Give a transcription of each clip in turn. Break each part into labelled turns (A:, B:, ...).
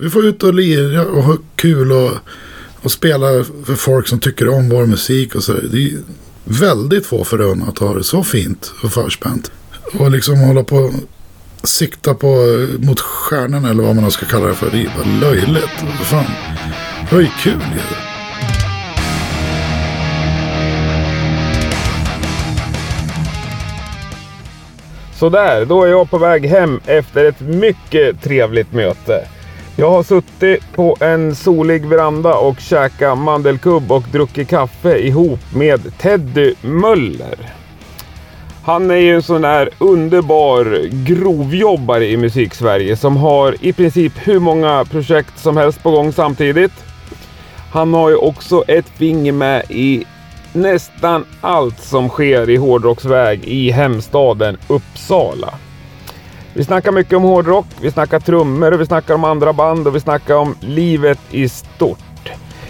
A: Vi får ut och lira och ha kul och, och spela för folk som tycker om vår musik och så. Det är väldigt få förunnat att ha det så fint och förspänt. Och liksom hålla på sikta på mot stjärnorna eller vad man ska kalla det för. Det är bara löjligt. Fan. Det var ju kul ju.
B: Sådär, då är jag på väg hem efter ett mycket trevligt möte. Jag har suttit på en solig veranda och käkat mandelkubb och druckit kaffe ihop med Teddy Möller. Han är ju en sån där underbar grovjobbare i musik-Sverige som har i princip hur många projekt som helst på gång samtidigt. Han har ju också ett finger med i nästan allt som sker i hårdrocksväg i hemstaden Uppsala. Vi snackar mycket om hårdrock, vi snackar trummor och vi snackar om andra band och vi snackar om livet i stort.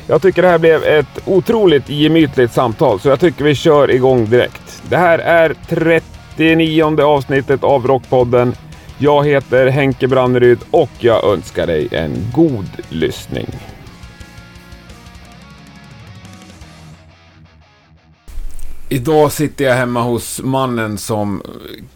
B: Jag tycker det här blev ett otroligt gemytligt samtal så jag tycker vi kör igång direkt. Det här är 39 avsnittet av Rockpodden. Jag heter Henke Branneryd och jag önskar dig en god lyssning. Idag sitter jag hemma hos mannen som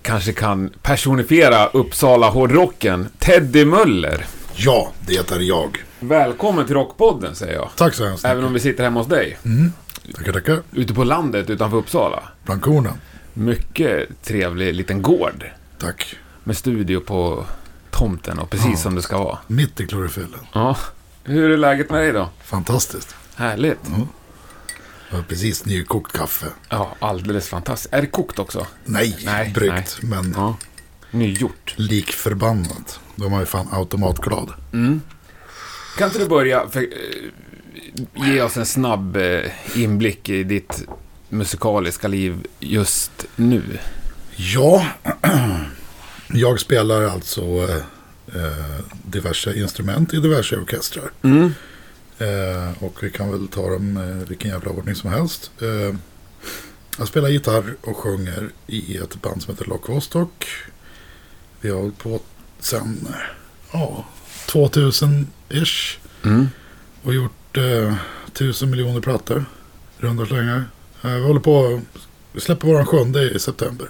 B: kanske kan personifiera Uppsala hårdrocken, Teddy Möller.
A: Ja, det är jag.
B: Välkommen till Rockpodden säger jag.
A: Tack så hemskt
B: Även om vi sitter hemma hos dig.
A: Mm. Tackar, tackar.
B: Ute på landet utanför Uppsala.
A: Bland kornen.
B: Mycket trevlig liten gård.
A: Tack.
B: Med studio på tomten och precis
A: Ja.
B: som det ska vara.
A: Mitt i klorofyllen.
B: Ja. Hur är läget med dig då?
A: Fantastiskt.
B: Härligt.
A: Jag har precis nykokt kaffe.
B: Ja, alldeles fantastiskt. Är det kokt också?
A: Nej,
B: Nej,
A: bryggt. Men
B: Ja. Nygjort.
A: lik förbannat. De har ju fan automatglad.
B: Kan inte du börja för, eh, ge oss en snabb eh, inblick i ditt musikaliska liv just nu?
A: Ja, jag spelar alltså eh, diverse instrument i diverse orkestrar.
B: Mm.
A: Eh, och vi kan väl ta dem eh, vilken jävla ordning som helst. Eh, jag spelar gitarr och sjunger i ett band som heter Lock Vostok. Vi har hållit på sen eh, ja, 2000-ish.
B: Mm.
A: Och gjort eh, tusen miljoner plattor. Runda slängar. Eh, vi håller på. Vi släpper våran sjunde i september.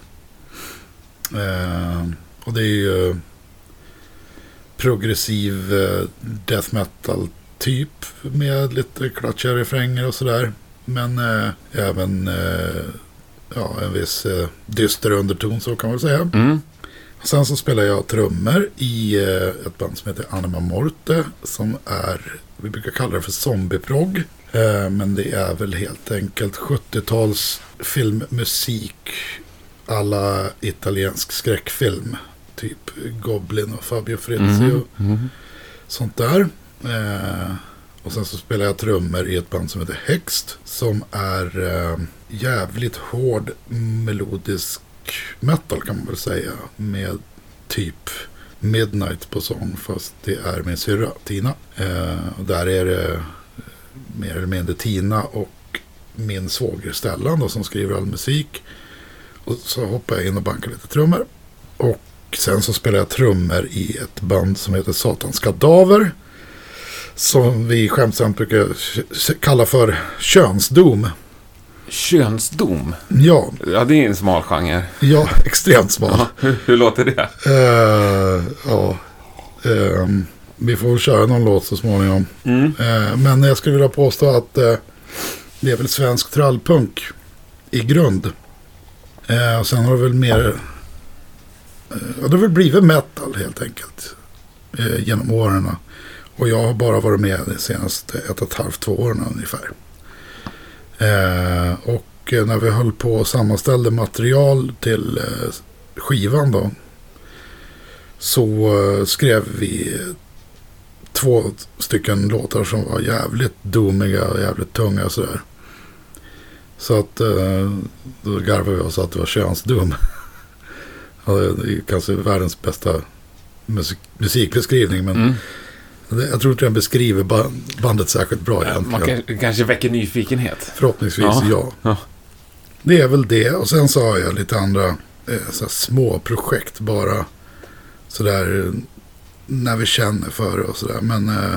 A: Eh, och det är ju eh, progressiv eh, death metal typ. Med lite klatschiga refränger och sådär. Men eh, även eh, ja, en viss eh, dyster underton så kan man väl säga.
B: Mm.
A: Sen så spelar jag trummor i eh, ett band som heter Anima Morte. Som är, vi brukar kalla det för zombieprog. Eh, men det är väl helt enkelt 70-tals filmmusik. alla italiensk skräckfilm. Typ Goblin och Fabio Frizzi och
B: Mm.
A: sånt där. Eh, och sen så spelar jag trummor i ett band som heter Hext. Som är eh, jävligt hård melodisk metal kan man väl säga. Med typ Midnight på sång. Fast det är min syrra Tina. Eh, och där är det eh, mer eller mindre Tina och min svåger Stellan då, som skriver all musik. Och så hoppar jag in och bankar lite trummor. Och sen så spelar jag trummor i ett band som heter Satans Kadaver. Som vi skämtsamt brukar kalla för könsdom.
B: Könsdom?
A: Ja,
B: Ja, det är en smal genre.
A: ja extremt smal.
B: Ja, hur, hur låter det?
A: Eh, ja, ehm, vi får väl köra någon låt så småningom.
B: Mm.
A: Eh, men jag skulle vilja påstå att eh, det är väl svensk trallpunk i grund. Och sen har det väl mer... Ja, det har väl blivit metal helt enkelt. Genom åren. Och jag har bara varit med de senaste ett och ett halvt, två åren ungefär. Eh, och när vi höll på och sammanställde material till eh, skivan då. Så eh, skrev vi två stycken låtar som var jävligt doomiga och jävligt tunga och sådär. Så att eh, då garvade vi oss att det var könsdum. Ja, det är kanske världens bästa musik musikbeskrivning. Men
B: Mm
A: jag tror inte den beskriver ba- bandet särskilt bra
B: Man
A: egentligen.
B: kan, kanske väcker nyfikenhet.
A: Förhoppningsvis
B: Ja.
A: ja.
B: Ja.
A: Det är väl det. Och sen så har jag lite andra eh, små projekt bara. Sådär när vi känner för det och sådär. Men eh,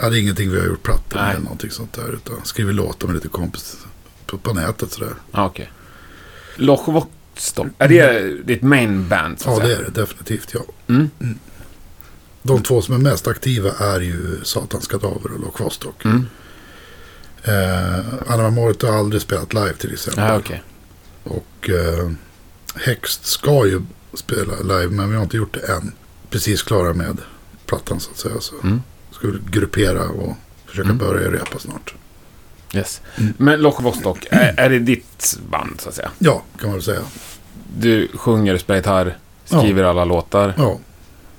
A: ja, det är ingenting vi har gjort plattor med eller någonting sånt där. Utan skriver låtar med lite kompis på, på nätet sådär.
B: Ja, okej. Loch Vostok, är det ditt main band? Så
A: Ja, det är det definitivt, ja.
B: Mm.
A: De två som är mest aktiva är ju Satans Kadaver och Loch Vostok.
B: Mm.
A: Eh, Anna Morit har aldrig spelat live till exempel.
B: Ja, okej.
A: Och eh, Hext ska ju spela live, men vi har inte gjort det än. Precis klara med plattan så att säga. Så
B: Mm.
A: ska vi gruppera och försöka
B: Mm.
A: börja repa snart.
B: Yes.
A: Mm.
B: Men Loch Vostok, är, är det ditt band så att säga?
A: Ja, kan man väl säga.
B: Du sjunger, spelar gitarr, skriver alla låtar.
A: Ja,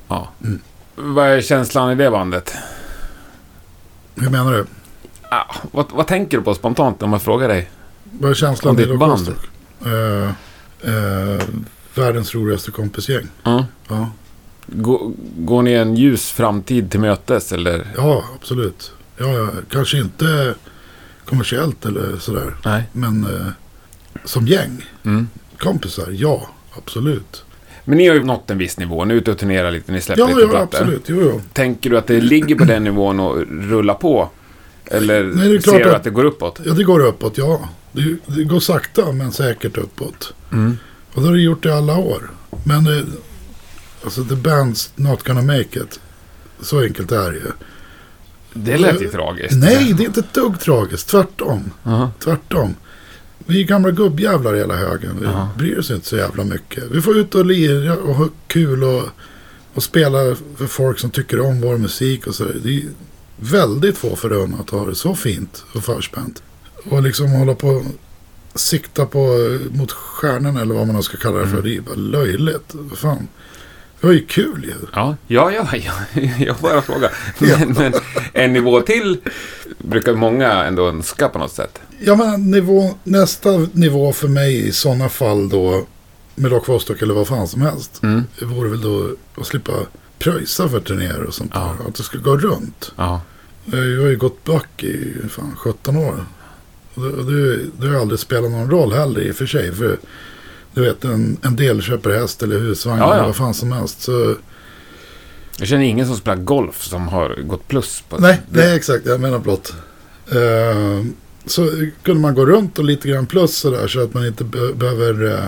B: Ja.
A: Mm.
B: Vad är känslan i det bandet?
A: hur menar du?
B: Ah, vad, vad tänker du på spontant om jag frågar dig?
A: Vad är känslan
B: ditt
A: i Loch
B: band?
A: Eh, eh, världens roligaste kompisgäng.
B: Mm.
A: Ja.
B: Går, går ni en ljus framtid till mötes eller?
A: ja, absolut. Ja, ja, kanske inte kommersiellt eller sådär.
B: Nej.
A: Men eh, som gäng,
B: Mm.
A: kompisar, ja, absolut.
B: Men ni har ju nått en viss nivå. Ni är ute och turnerar lite, ni släpper
A: Ja,
B: lite
A: ja,
B: plattor.
A: absolut. Jo, jo.
B: Tänker du att det ligger på den nivån och rullar på? Eller
A: Nej,
B: ser du
A: att-
B: att det går uppåt?
A: Ja, det går uppåt, ja. Det, det går sakta men säkert uppåt.
B: Mm.
A: Och det har det gjort i alla år. Men det, alltså the band's not gonna make it. Så enkelt är det ju.
B: Det lät ju tragiskt.
A: Nej, det är inte ett dugg tragiskt. Tvärtom.
B: Aha.
A: Tvärtom. Vi är gamla gubbjävlar hela högen. Vi
B: Ja.
A: bryr oss inte så jävla mycket. Vi får ut och lira och ha kul och, och spela för folk som tycker om vår musik och så. Det är väldigt få förunnat att ha det så fint och förspänt. Och liksom hålla på och sikta på mot stjärnorna eller vad man ska kalla det för.
B: Mm.
A: Det är bara löjligt. Fan. Det var ju kul ju.
B: Ja, ja, ja, ja. jag bara frågar.
A: Ja.
B: Men, men en nivå till brukar många ändå önska på något sätt.
A: Ja, men nivå, nästa nivå för mig i sådana fall då med Lock Vostok eller vad fan som helst.
B: Mm.
A: Det vore väl då att slippa pröjsa för turnéer och sånt
B: Ja.
A: där. Att det ska gå runt.
B: Ja.
A: Jag har ju gått back i fan 17 år. Och det, det, det har aldrig spelat någon roll heller i och för sig. För du vet en, en del köper häst eller husvagn
B: Ja, ja.
A: eller vad fan som helst. Så,
B: Jag känner ingen som spelar golf som har gått plus på
A: nej,
B: det.
A: nej, exakt. Jag menar blott. Eh, så kunde man gå runt och lite grann plus sådär så att man inte be- behöver uh,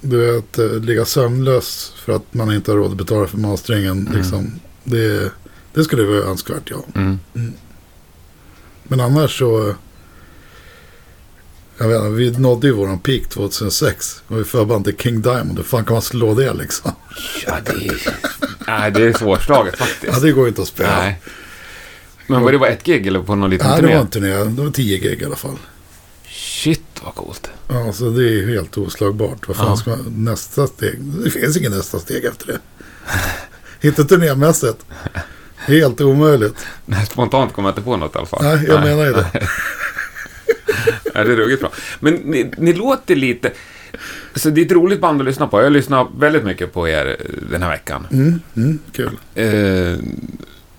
A: du vet, eh, ligga sömnlös för att man inte har råd att betala för masteringen.
B: Mm.
A: Liksom. Det, det skulle vara önskvärt, ja.
B: Mm.
A: Men annars så... Jag vet inte, vi nådde ju våran peak 2006. Och vi förband till King Diamond. Hur fan kan man slå det liksom?
B: Ja, det är... Nej, det är svårslaget faktiskt.
A: Ja, det går ju inte att spela.
B: Nej. Men var det bara ett gig eller på någon liten
A: Nej, det
B: turné?
A: var inte det. Det var 10 gig i alla fall.
B: Shit, vad coolt.
A: Ja, så det är helt oslagbart. Vad fan
B: Ja.
A: ska man, nästa steg? Det finns ingen nästa steg efter det. inte turnémässigt. Helt omöjligt.
B: Nej, spontant kommer jag inte på något i alla fall.
A: Nej, jag menar ju det.
B: Ja, det är ruggigt bra. Men ni, ni låter lite... Så det är ett roligt band att lyssna på. Jag har lyssnat väldigt mycket på er den här veckan.
A: Mm, mm, kul.
B: Eh,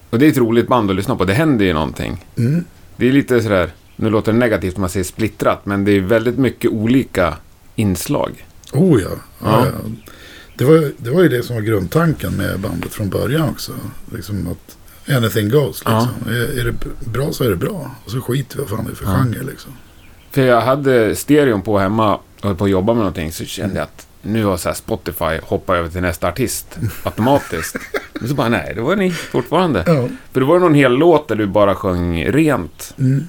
B: och det är ett roligt band att lyssna på. Det händer ju någonting.
A: Mm.
B: Det är lite sådär... Nu låter det negativt om man säger splittrat, men det är väldigt mycket olika inslag.
A: Oh ja. ja,
B: Ja.
A: ja. Det, var, det var ju det som var grundtanken med bandet från början också. Liksom att anything goes. Liksom. Är, är det bra så är det bra. Och så skiter vi vad fan det är för
B: Ja.
A: genre liksom.
B: För jag hade stereon på hemma och höll på att jobba med någonting, så kände jag att nu har så här Spotify hoppat över till nästa artist automatiskt. Men så bara, nej, det var ni fortfarande.
A: Ja.
B: För det var någon hel låt där du bara sjöng rent.
A: Mm.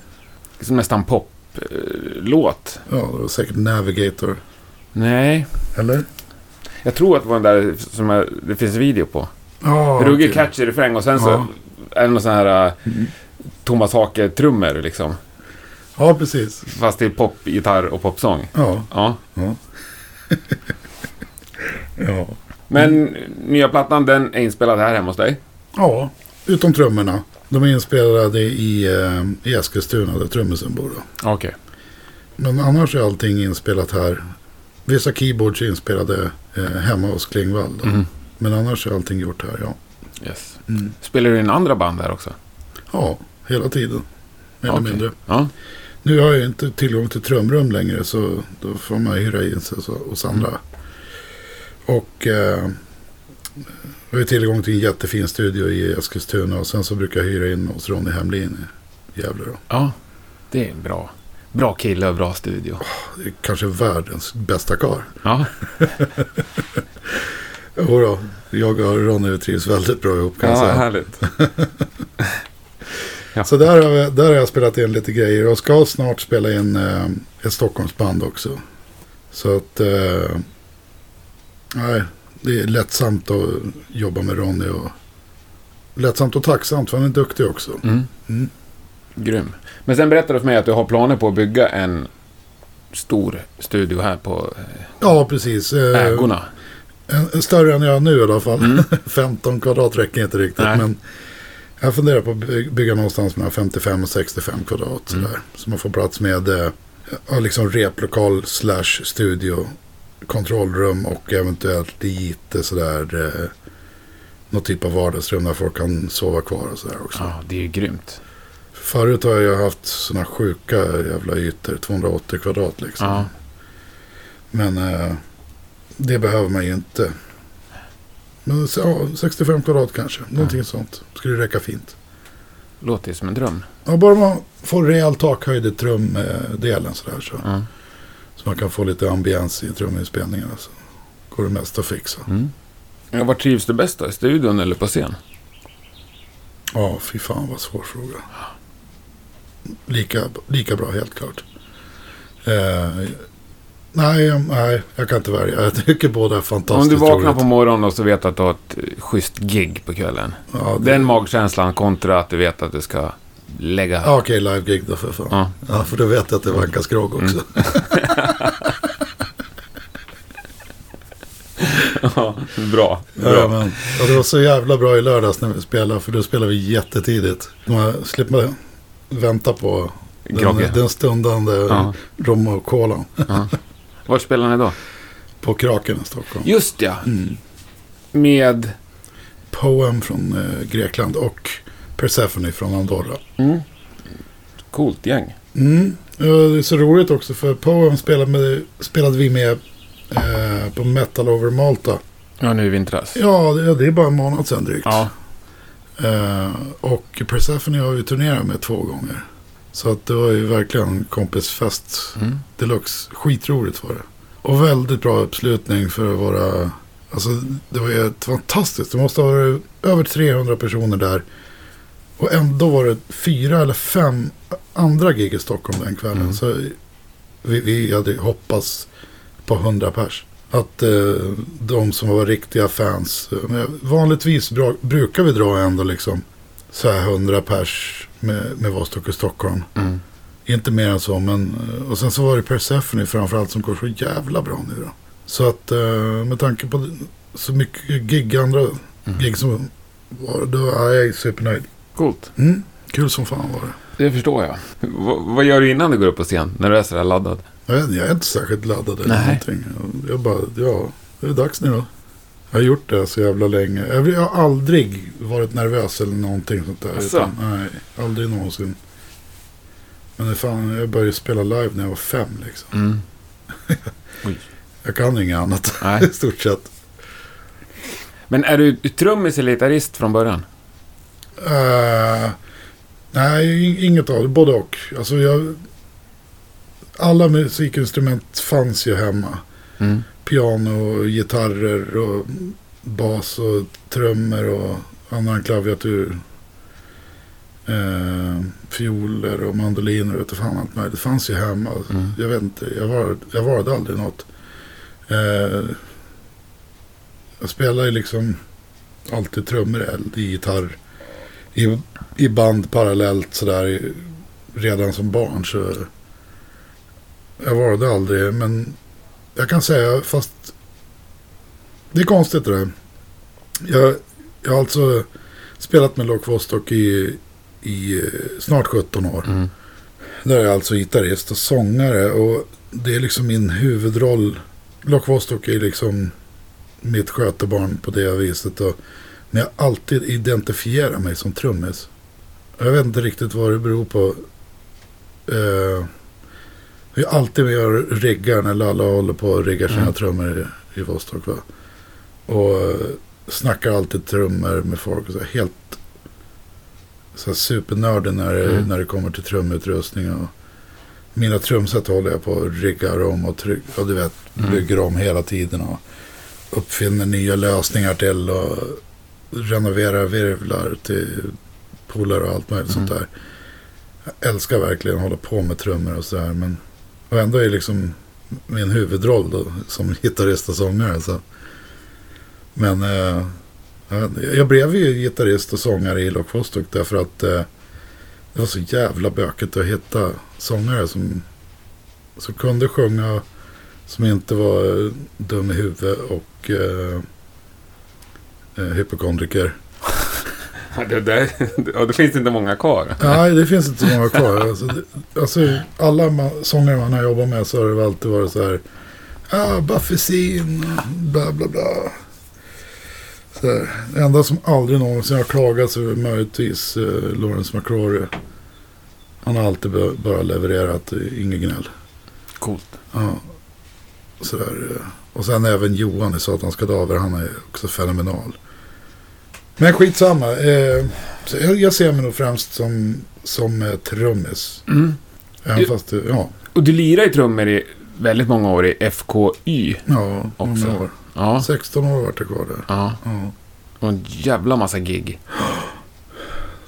B: Liksom nästan poplåt.
A: ja, det var säkert Navigator.
B: Nej,
A: Eller?
B: jag tror att det var den där som jag, det finns video på.
A: Ja,
B: Ruggig
A: okej.
B: catchy refräng och sen så
A: Ja.
B: är det någon sån här uh,
A: Mm.
B: Thomas Hake-trummor liksom.
A: Ja, precis.
B: Fast det är pop, gitarr och popsång.
A: Ja,
B: Ja.
A: ja. ja.
B: Men nya plattan, den är inspelad här hemma hos dig.
A: ja, utom trummorna. De är inspelade i, eh, i Eskilstuna där trummisen bor.
B: Okej.
A: Men annars är allting inspelat här. Vissa keyboards är inspelade eh, hemma hos Klingvall.
B: Mhm.
A: Men annars är allting gjort här, ja.
B: Yes. Spelar du in andra band här också?
A: Ja, hela tiden. Mer eller
B: Okej.
A: mindre.
B: Ja.
A: Nu har jag inte tillgång till trumrum längre så då får man hyra in sig hos andra. Och eh, har tillgång till en jättefin studio i Eskilstuna och sen så brukar jag hyra in hos Ronny Hemlin i Gävle då.
B: Ja, det är en bra. Bra kille och bra studio.
A: Det är kanske världens bästa kar.
B: Ja,
A: Jodå, jag och Ronny trivs väldigt bra ihop kan jag
B: ja
A: säga.
B: härligt. ja.
A: Så där har, vi, där har jag spelat in lite grejer och ska snart spela in eh, ett Stockholmsband också. Så att, eh, nej, det är lättsamt att jobba med Ronny och lättsamt och tacksamt för han är duktig också.
B: Mm.
A: Mm.
B: Grym. Men sen berättade du för mig att du har planer på att bygga en stor studio här på eh,
A: Ja, precis. Eh,
B: ägorna.
A: En, en större än jag har nu i alla fall.
B: Mm.
A: 15 kvadrat räcker inte riktigt.
B: Nej.
A: Men jag funderar på att by- bygga någonstans mellan 55 och 65 kvadrat.
B: Mm.
A: Sådär. Så man får plats med eh, liksom replokal slash studio. Kontrollrum och eventuellt lite sådär. Eh, någon typ av vardagsrum där folk kan sova kvar och sådär också.
B: Ja, det är ju grymt.
A: Förut har jag haft sådana sjuka jävla ytor. 280 kvadrat liksom.
B: Ja.
A: Men eh, det behöver man ju inte. Men ja, 65 kvadrat kanske. Någonting sånt. Skulle räcka fint.
B: Låter ju som en dröm.
A: Ja, bara man får rejäl takhöjd i trumdelen sådär så.
B: Ja.
A: Så man kan få lite ambiens i truminspelningarna. Så går det mest att fixa.
B: Mm. Ja, var trivs du bäst då? I studion eller på scen?
A: Ja, fy fan vad svår fråga. Lika, lika bra helt klart. Eh, nej, nej, jag kan inte välja. Jag tycker båda är fantastiskt
B: Om du vaknar
A: roligt.
B: på morgonen och så vet att du har ett schysst gig på kvällen.
A: Ja, det,
B: Den magkänslan kontra att du vet att du ska lägga...
A: ja, okej, live-gig då för fan.
B: Ja.
A: Ja, för då vet jag att det vankas grogg också.
B: Ja, bra.
A: Ja,
B: bra.
A: men, och det var så jävla bra i lördags när vi spelade. För då spelade vi jättetidigt. Man slipper vänta på den, den stundande
B: Ja.
A: rom och kolan.
B: Ja. Vart spelar ni då?
A: På Kraken i Stockholm.
B: Just ja.
A: Mm.
B: Med...
A: Poem från eh, Grekland och Persephone från Andorra.
B: Mm. Coolt gäng.
A: Mm. Ja, det är så roligt också för Poem spelade, med, spelade vi med eh, på Metal Over Malta.
B: Ja, nu i vintras.
A: Ja, det, det är bara en månad sedan drygt.
B: Ja.
A: Eh, och Persephone har vi turnerat med två gånger. Så att det var ju verkligen kompisfest
B: Mm.
A: deluxe. Skitroligt var det. Och väldigt bra uppslutning för att vara... Alltså det var ju ett fantastiskt. Det måste ha varit över 300 personer där. Och ändå var det fyra eller fem andra gig i Stockholm den kvällen.
B: Mm.
A: Så vi, vi hade hoppats på 100 pers. Att eh, de som var riktiga fans. eh, vanligtvis bra, brukar vi dra ändå liksom så här 100 pers med, med Vostok i Stockholm.
B: Mm.
A: Inte mer än så, men... eh, Och sen så var det Persephone framförallt som går så jävla bra nu då. Så att eh, med tanke på så mycket gig, andra
B: Mm.
A: gig som var, då är jag supernöjd.
B: Coolt.
A: Mm, kul som fan var det.
B: Det förstår jag. V- vad gör du innan du går upp på scen? När du är sådär laddad?
A: Jag, är inte särskilt laddad eller
B: Nej.
A: någonting. Jag bara, ja, det är dags nu då. Jag har gjort det så jävla länge. Jag, har aldrig varit nervös eller någonting sånt där. Utan, nej, aldrig någonsin. Men fan, jag började spela live när jag var fem liksom.
B: Mm.
A: Jag kan inget annat i stort sett.
B: Men är du trummis eller gitarrist från början?
A: Eh, nej, inget av det. Både och. Alltså jag, alla musikinstrument fanns ju hemma.
B: Mm.
A: Piano, och gitarrer och bas och trummor och annan klaviatur. Eh, fioler och mandoliner och fan allt möjligt. Det fanns ju hemma.
B: Mm.
A: Jag vet inte, jag var, jag var aldrig något. Eh, jag spelar ju liksom alltid trummor eld gitarr. I, I band parallellt sådär redan som barn. Så jag var det aldrig. Men jag kan säga fast det är konstigt det där. Jag, jag har alltså spelat med Lock Vostok i, i eh, snart 17 år.
B: Mm.
A: Där är jag alltså gitarrist och sångare och det är liksom min huvudroll. Lock Vostok är liksom mitt skötebarn på det viset. Och, men jag har alltid identifierat mig som trummis. Jag vet inte riktigt vad det beror på. Eh, vi är alltid med och riggar när Lalla håller på och riggar sina
B: Mm.
A: trummor i, i Vostok. Va? Och eh, snackar alltid trummor med folk. Och så helt så här, supernördig när, det-
B: Mm.
A: när det kommer till trumutrustning. Och mina trumset håller jag på och riggar om och, tryck, och du vet,
B: Mm.
A: bygger om hela tiden. Och uppfinner nya lösningar till och renoverar virvlar till polare och allt möjligt sånt
B: Mm.
A: där. Jag älskar verkligen att hålla på med trummor och sådär. Men och ändå är liksom min huvudroll då, som gitarrist och sångare. Så. Men eh, jag, blev ju gitarrist och sångare i Lock Vostok därför att eh, det var så jävla bökigt att hitta sångare som, som kunde sjunga, som inte var eh, dum i huvudet och eh, eh, hypokondriker.
B: Ja, Det, där, ja, det finns inte många kvar.
A: Nej, det finns inte så många kvar. Alltså, det, alltså, alla man, sångare man har jobbat med så har det alltid varit så här. Ah, Buffy Scene, bla bla bla. Så här. Det enda som aldrig någonsin har klagat så är möjligtvis eh, Lawrence McCrory. Han har alltid bara, levererat, eh, inget gnäll.
B: Coolt.
A: Ja. Sådär. eh. Och sen även Johan i Satans Kadaver, han är också fenomenal. Men skitsamma. Eh, jag, ser mig nog främst som, som eh, trummis.
B: Mm.
A: Även
B: Du-
A: fast det, ja,
B: Och du lirar i trummor i väldigt många år i FKY.
A: ja,
B: Också.
A: många år.
B: Ja.
A: 16 år vart jag kvar där.
B: ja.
A: Ja.
B: Och en jävla massa gig.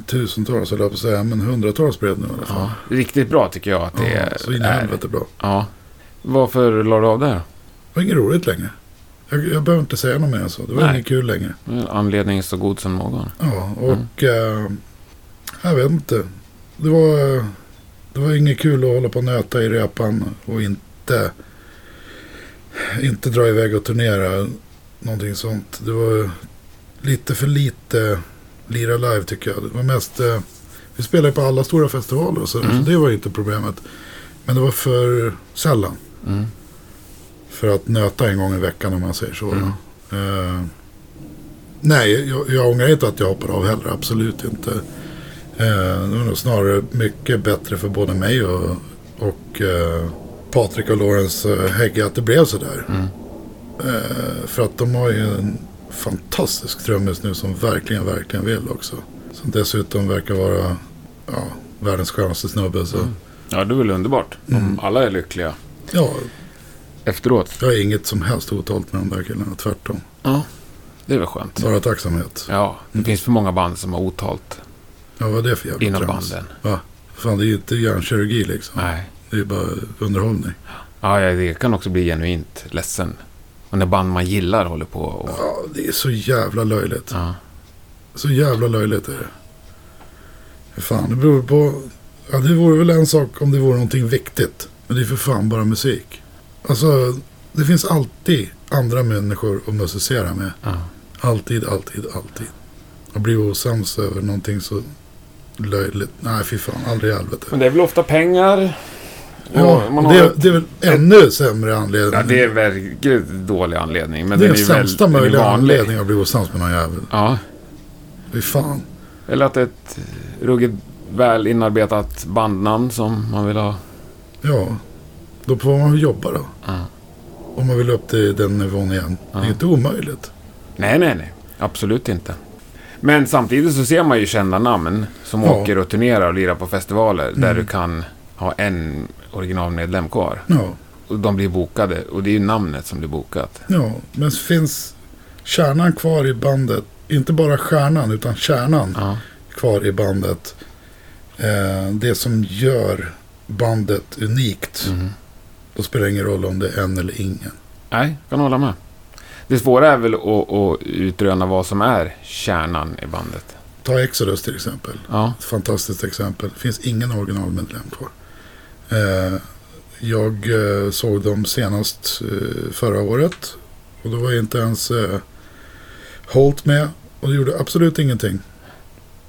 A: Tusentals, höll jag på att säga, men hundratals blev det nu i alla fall.
B: Ja. Riktigt bra tycker jag att det
A: Ja,
B: är.
A: så in i helvete bra.
B: Ja. Varför la du av där?
A: Det var inget roligt längre. Jag, jag behöver inte säga något mer så. Det var
B: Nej.
A: inget kul längre.
B: Anledning så god som någon.
A: Ja, och eh, jag vet inte. Det var, eh, det var inget kul att hålla på och nöta i repan och inte, inte dra iväg och turnera. Någonting sånt. Det var lite för lite lira live tycker jag. Det var mest, eh, vi spelade på alla stora festivaler och så,
B: Mm.
A: så det var inte problemet. Men det var för sällan.
B: Mm.
A: För att nöta en gång i veckan om man säger så.
B: Mm.
A: Eh, nej, jag, jag ångrar inte att jag hoppade av heller. Absolut inte. Eh, det var nog snarare mycket bättre för både mig och, och eh, Patrik och Lawrence eh, Hägge att det blev sådär.
B: Mm.
A: Eh, för att de har ju en fantastisk trummis nu som verkligen, verkligen vill också. Som dessutom verkar vara ja, världens skönaste snubbe. Så.
B: Mm. Ja, det är väl underbart. Om
A: Mm.
B: alla är lyckliga
A: Ja,
B: efteråt.
A: jag har inget som helst otalt med de där killarna. Tvärtom.
B: Ja, det är väl skönt.
A: Bara tacksamhet.
B: Ja, det
A: Mm.
B: finns för många band som har otalt
A: Ja, vad är det för jävla
B: inom
A: trams?
B: banden.
A: Va? Fan, det är ju inte hjärnkirurgi liksom.
B: Nej.
A: Det är bara underhållning.
B: Ja, ja, det kan också bli genuint ledsen. Och när band man gillar håller på och...
A: Ja, det är så jävla löjligt.
B: Ja.
A: Så jävla löjligt är det. Fan, det beror på... Ja, det vore väl en sak om det vore någonting viktigt. Men det är för fan bara musik. Alltså, det finns alltid andra människor att musicera med.
B: ja.
A: Alltid, alltid, alltid. Och bli osams över någonting så löjligt. Nej, fy fan, aldrig i helvete.
B: Men det är väl ofta pengar.
A: Ja,
B: har
A: det,
B: ett-
A: det är väl ännu sämre anledning.
B: Ja, det är verkligen dålig anledning. Men
A: det är
B: den väl-
A: sämsta
B: är
A: möjliga anledningen att bli osams med någon jävel.
B: Ja,
A: Fy fan.
B: eller att det är ett ruggigt väl inarbetat bandnamn som man vill ha.
A: Ja, då får man väl jobba då.
B: Ja.
A: Om man vill upp till den nivån igen. Det är inte omöjligt.
B: Nej, nej, nej. Absolut inte. Men samtidigt så ser man ju kända namn som
A: Ja.
B: åker och turnerar och lirar på festivaler där
A: Mm.
B: du kan ha en originalmedlem kvar.
A: Ja,
B: Och de blir bokade och det är ju namnet som blir bokat.
A: ja. men finns kärnan kvar i bandet. Inte bara stjärnan utan kärnan
B: Ja.
A: kvar i bandet. Eh, det som gör bandet unikt.
B: Mhm.
A: Då spelar det ingen roll om det är en eller ingen.
B: Nej, kan hålla med. Det svåra är väl att, att utröna vad som är kärnan i bandet.
A: Ta Exodus till exempel.
B: Ja.
A: Ett fantastiskt exempel. Det finns ingen originalmedlem kvar. Eh, jag eh, såg dem senast eh, förra året. Och då var inte ens Holt med. Och det gjorde absolut ingenting.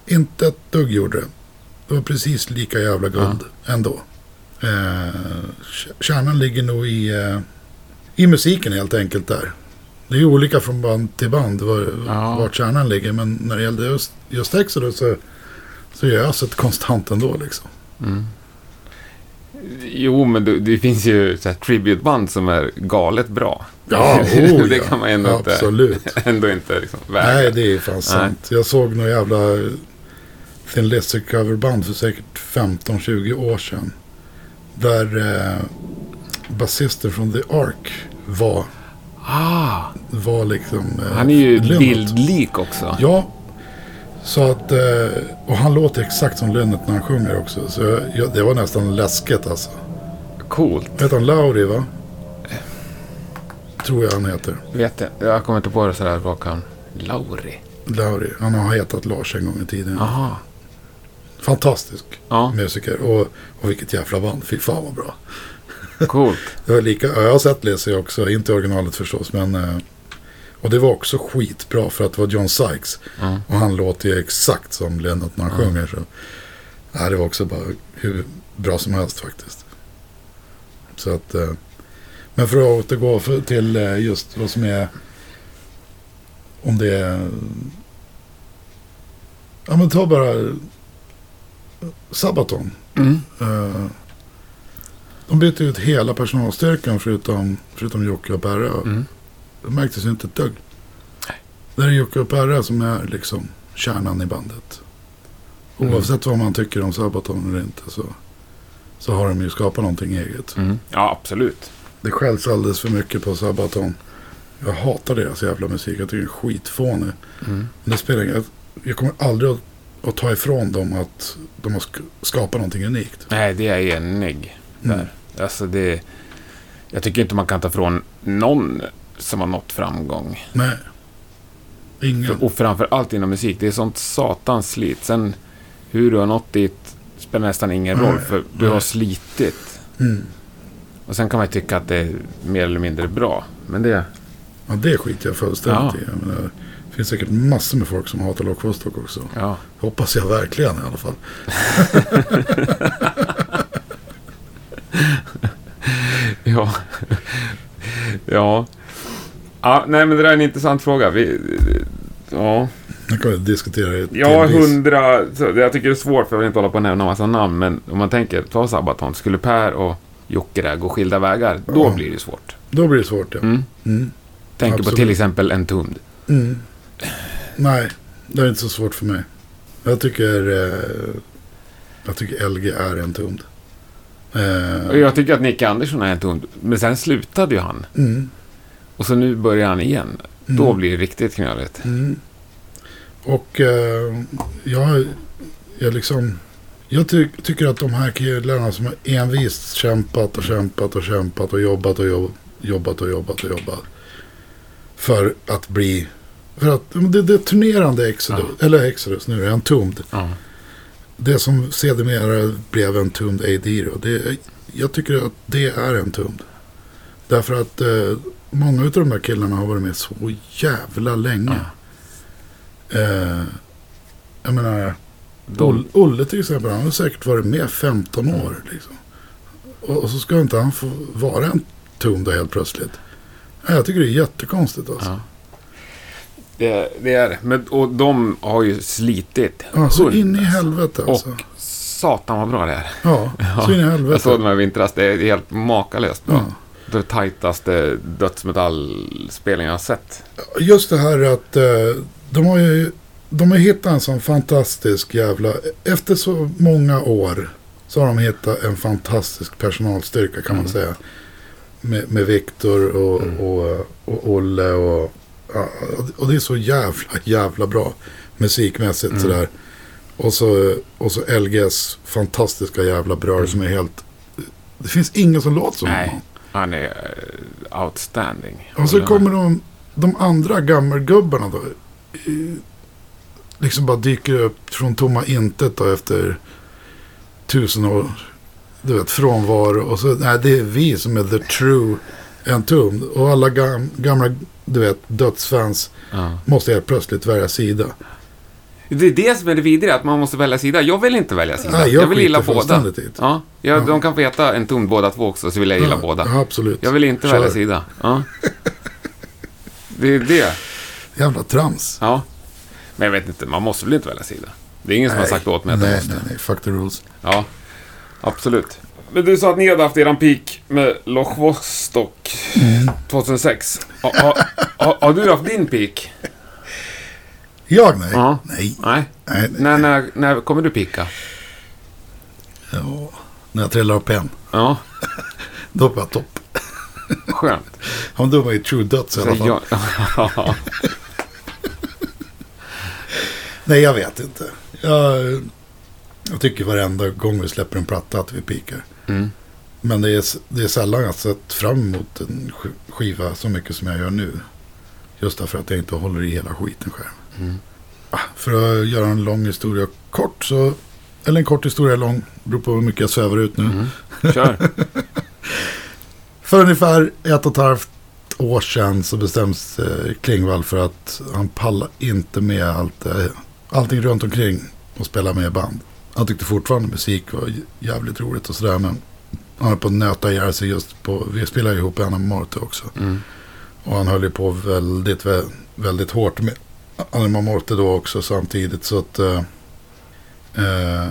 A: Inte ett dugg gjorde det. Det var precis lika jävla guld ändå. Eh, kärnan ligger nog i, eh, i musiken helt enkelt där. Det är olika från band till band var,
B: Ja.
A: vart kärnan ligger. Men när det gällde just, just Exodus så, så är öset konstant ändå liksom.
B: Mm. Jo, men det, det finns ju så här tributeband som är galet bra.
A: Ja, oh,
B: det
A: ja.
B: kan man ändå
A: Absolut.
B: inte, ändå inte liksom väga.
A: Nej, det är fan sant. Jag såg några jävla Thin Lizzy coverband för säkert 15-20 år sedan. Där eh, basisten från The Ark var,
B: Ah,
A: var liksom... Eh,
B: han är ju
A: Lennart.
B: bildlik också.
A: Ja. Så att, eh, och han låter exakt som Lennart när han sjunger också. Så jag, det var nästan läskigt alltså.
B: Coolt.
A: Heter han Lauri va? Tror jag han heter.
B: Vet jag. Jag kommer inte på det sådär kan. Lauri.
A: Lauri. Han har hetat Lars en gång i tiden.
B: Aha.
A: Fantastisk
B: Ja,
A: musiker. Och, och vilket jävla band. Fy fan vad bra.
B: coolt.
A: Det var lika, ja, jag har sett Lazy också. Inte originalet förstås. Men, eh, och det var också skitbra för att det var John Sykes.
B: Ja.
A: Och han låter ju exakt som Lennart när han sjunger. Så. Ja, det var också bara hur bra som helst faktiskt. Så att, eh, men för att återgå för, till eh, just vad som är om det är ja men ta bara Sabaton.
B: Mm.
A: Eh, de bytte ut hela personalstyrkan förutom, förutom Jocke och Perre.
B: Mm.
A: Det märktes inte ett dugg. Det är Jocke och Perre som är liksom kärnan i bandet.
B: Mm.
A: Oavsett vad man tycker om Sabaton eller inte så, så har de ju skapat någonting eget.
B: Mm. Ja, absolut.
A: Det skälls alldeles för mycket på Sabaton. Jag hatar deras jävla musik. Jag tycker det är skitfånig.
B: Mm.
A: Men det spelar ingen Jag kommer aldrig att, att ta ifrån dem att de har sk- skapat någonting unikt.
B: Nej, det är jag enig
A: Mm.
B: där. Alltså det... Jag tycker inte man kan ta från någon som har nått framgång.
A: Nej. Ingen.
B: Och framför allt inom musik. Det är sånt satans slit. Sen hur du har nått dit spelar nästan ingen
A: Nej,
B: roll. För du
A: nej.
B: har slitit.
A: Mm.
B: Och sen kan man ju tycka att det är mer eller mindre bra. Men det...
A: Ja, det skiter jag fullständigt
B: Ja.
A: i. Jag menar, det finns säkert massor med folk som hatar Lock Vostok också.
B: Ja.
A: Hoppas jag verkligen i alla fall.
B: Ja. ja. Ja, nej men det där är en intressant fråga. Vi, ja,
A: Nu kan vi diskutera det
B: ja hundra... Jag tycker det är svårt för jag vill inte hålla på och nämna massa namn. Men om man tänker, ta Sabaton. Skulle Per och Jocke där gå skilda vägar, då
A: Ja.
B: blir det svårt.
A: Då blir det svårt ja.
B: Mm.
A: Mm.
B: Tänker på
A: Absolut.
B: till exempel en Tund.
A: Mm. Nej, det är inte så svårt för mig. Jag tycker, eh, jag tycker LG är en tund. Eh,
B: jag tycker att Nicke Andersson är en Tund. Men sen slutade ju han.
A: mm,
B: Och så nu börjar han igen. Då
A: mm,
B: blir det riktigt knöligt.
A: mm. Och eh, jag, jag liksom... Jag ty tycker att de här killarna som har envist kämpat och kämpat och kämpat och jobbat och jobb jobbat och jobbat och jobbat. För att bli... För att det, det turnerande Exodus, eller Exodus nu är en tumd.
B: Ja.
A: Det som sedermera blev en tumd AD då. Det, jag tycker att det är en tumd. Därför att eh, många av de här killarna har varit med så jävla länge. Eh, jag menar,
B: De,
A: Olle, till exempel, han har säkert varit med 15 år. Liksom. Och, och så ska inte han få vara en tumd då helt plötsligt. Jag tycker det är jättekonstigt alltså.
B: ja. Det, det är det. Men, och de har ju slitit.
A: Ja, så in i
B: alltså.
A: helvete alltså.
B: Och satan vad bra det är.
A: Ja, så in i helvete.
B: Jag såg de här vintras. Det är helt makalöst bra.
A: Ja.
B: Det tajtaste dödsmetallspelningen jag har sett.
A: Just det här att eh, de har ju de har hittat en sån fantastisk jävla... Efter så många år så har de hittat en fantastisk personalstyrka kan man
B: Mm.
A: säga. Med, med Viktor och,
B: Mm.
A: och, och Olle och... Och det är så jävla, jävla bra musikmässigt
B: Mm.
A: sådär. Och så, och så LGs fantastiska jävla bröder
B: Mm.
A: som är helt... Det finns ingen som låter som
B: Nej.
A: honom.
B: Han är eh, outstanding.
A: Och så kommer de, de andra gammelgubbarna då. Liksom bara dyker upp från tomma intet då efter tusen år. Du vet, frånvaro. Och så, nej, det är vi som är the true entombed. Och alla gam, gamla, du vet, dödsfans
B: Ja.
A: måste helt plötsligt välja sida.
B: Det är det som är det vidriga, att man måste välja sida. Jag vill inte välja sida.
A: Nej,
B: jag,
A: jag
B: vill gilla båda. Ja, jag,
A: Ja.
B: De kan få heta en ton båda två också, så vill jag gilla
A: ja,
B: båda.
A: Absolut.
B: Jag vill inte
A: Kör.
B: välja sida. Ja. Det är det.
A: Jävla trams.
B: Ja. Men jag vet inte, man måste väl inte välja sida? Det är ingen som har sagt åt mig att
A: nej,
B: jag måste.
A: nej, nej. Fuck the rules.
B: Ja, absolut. Men du sa att ni hade haft eran peak med Loch Vostok 2006. Har, har, har du haft din peak?
A: Jag nej.
B: Ja.
A: Nej.
B: Nej.
A: nej.
B: När, när, när kommer du pika?
A: Ja, när jag trillar upp en.
B: Ja,
A: Då var jag topp.
B: skönt.
A: Men då var ju true döds i alla fall.
B: Ja,
A: Nej, jag vet inte. Jag, jag tycker varenda gång vi släpper en platta att vi pikar.
B: Mm.
A: Men det är, det är sällan jag sett fram emot en sk- skiva så mycket som jag gör nu. Just därför att jag inte håller i hela skiten själv.
B: Mm.
A: Ah, För att göra en lång historia kort så... Eller en kort historia lång. Beror på hur mycket jag svävar ut nu.
B: Mm. Kör.
A: För ungefär ett och ett halvt år sedan så bestäms eh, Klingvall för att han pallar inte med allt, eh, allting runt omkring och spela med band. Han tyckte fortfarande musik var jävligt roligt och sådär men han höll på att nöta ihjäl sig just på, vi spelade ihop i Anna Morte också.
B: Mm.
A: Och han höll ju på väldigt, vä- väldigt hårt med Anima Morte då också samtidigt. Så att eh, eh,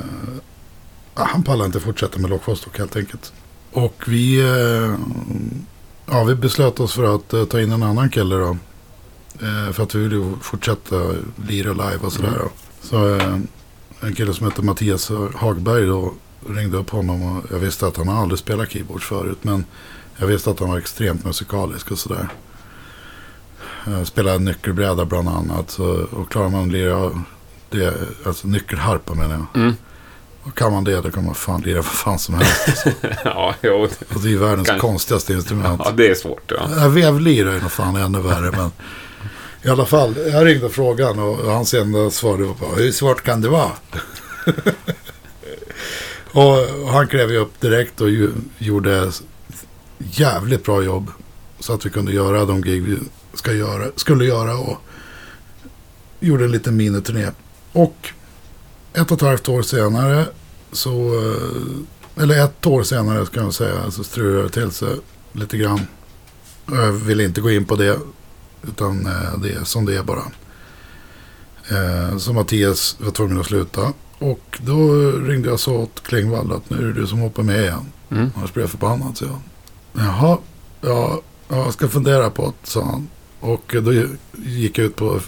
A: han pallar inte fortsätta med Loch Vostok helt enkelt. Och vi, eh, ja, vi beslöt oss för att eh, ta in en annan kille då. Eh, för att vi ville fortsätta lira live och sådär. då. Så eh, en kille som heter Mattias Hagberg då ringde upp honom och jag visste att han aldrig spelat keyboard förut. Men jag visste att han var extremt musikalisk och sådär. Spelade nyckelbräda bland annat. Så, och klarar man att lira det, alltså nyckelharpa menar jag.
B: Mm.
A: Och kan man det då kan man fan lira vad fan som helst.
B: Ja, jo.
A: Och det är världens
B: Kan-
A: konstigaste instrument.
B: Ja, det är svårt. Ja.
A: Vevlira är nog fan ännu värre. Men i alla fall, jag ringde frågan och hans enda svar var bara, hur svårt kan det vara? och, han klev ju upp direkt och ju, gjorde jävligt bra jobb. Så att vi kunde göra de gig vi ska göra, skulle göra och gjorde en liten miniturné. Och ett och ett halvt år senare så, eh, eller ett år senare ska jag säga, så strulade det till sig lite grann. Jag vill inte gå in på det, utan eh, det är som det är bara. Eh, Så Mattias var tvungen att sluta. Och då ringde jag och sa åt Klingvall att nu är det du som hoppar med igen.
B: Mm.
A: Annars blir jag förbannad, så jag. Jaha, ja, jag ska fundera på det, sa han. Och då gick jag ut på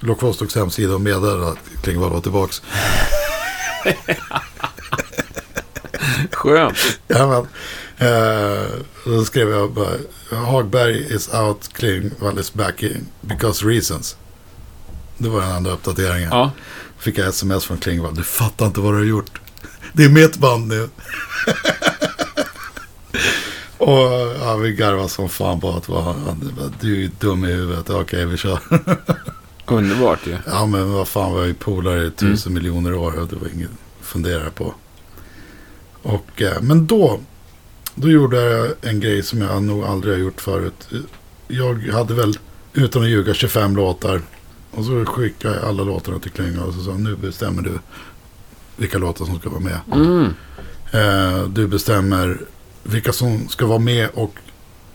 A: Loch Vostoks hemsida och meddelade att Klingvall var tillbaka.
B: Skönt.
A: Ja, men, eh, då skrev jag bara, Hagberg is out, Klingvall is back in because reasons. Det var den enda uppdateringen.
B: Ja.
A: Fick jag sms från Klingvall, du fattar inte vad du har gjort. Det är mitt band nu. Och ja, vi garvade som fan på att vara, du är dum i huvudet. Okej, vi kör.
B: Underbart ju.
A: Ja, men vad fan var ju polare i tusen miljoner år och det var inget att fundera på. Och, eh, men då, då gjorde jag en grej som jag nog aldrig har gjort förut. Jag hade väl, utan att ljuga, 25 låtar. Och så skickade jag alla låtarna till Klinga och så sa nu bestämmer du vilka låtar som ska vara med.
B: Mm.
A: Eh, du bestämmer vilka som ska vara med och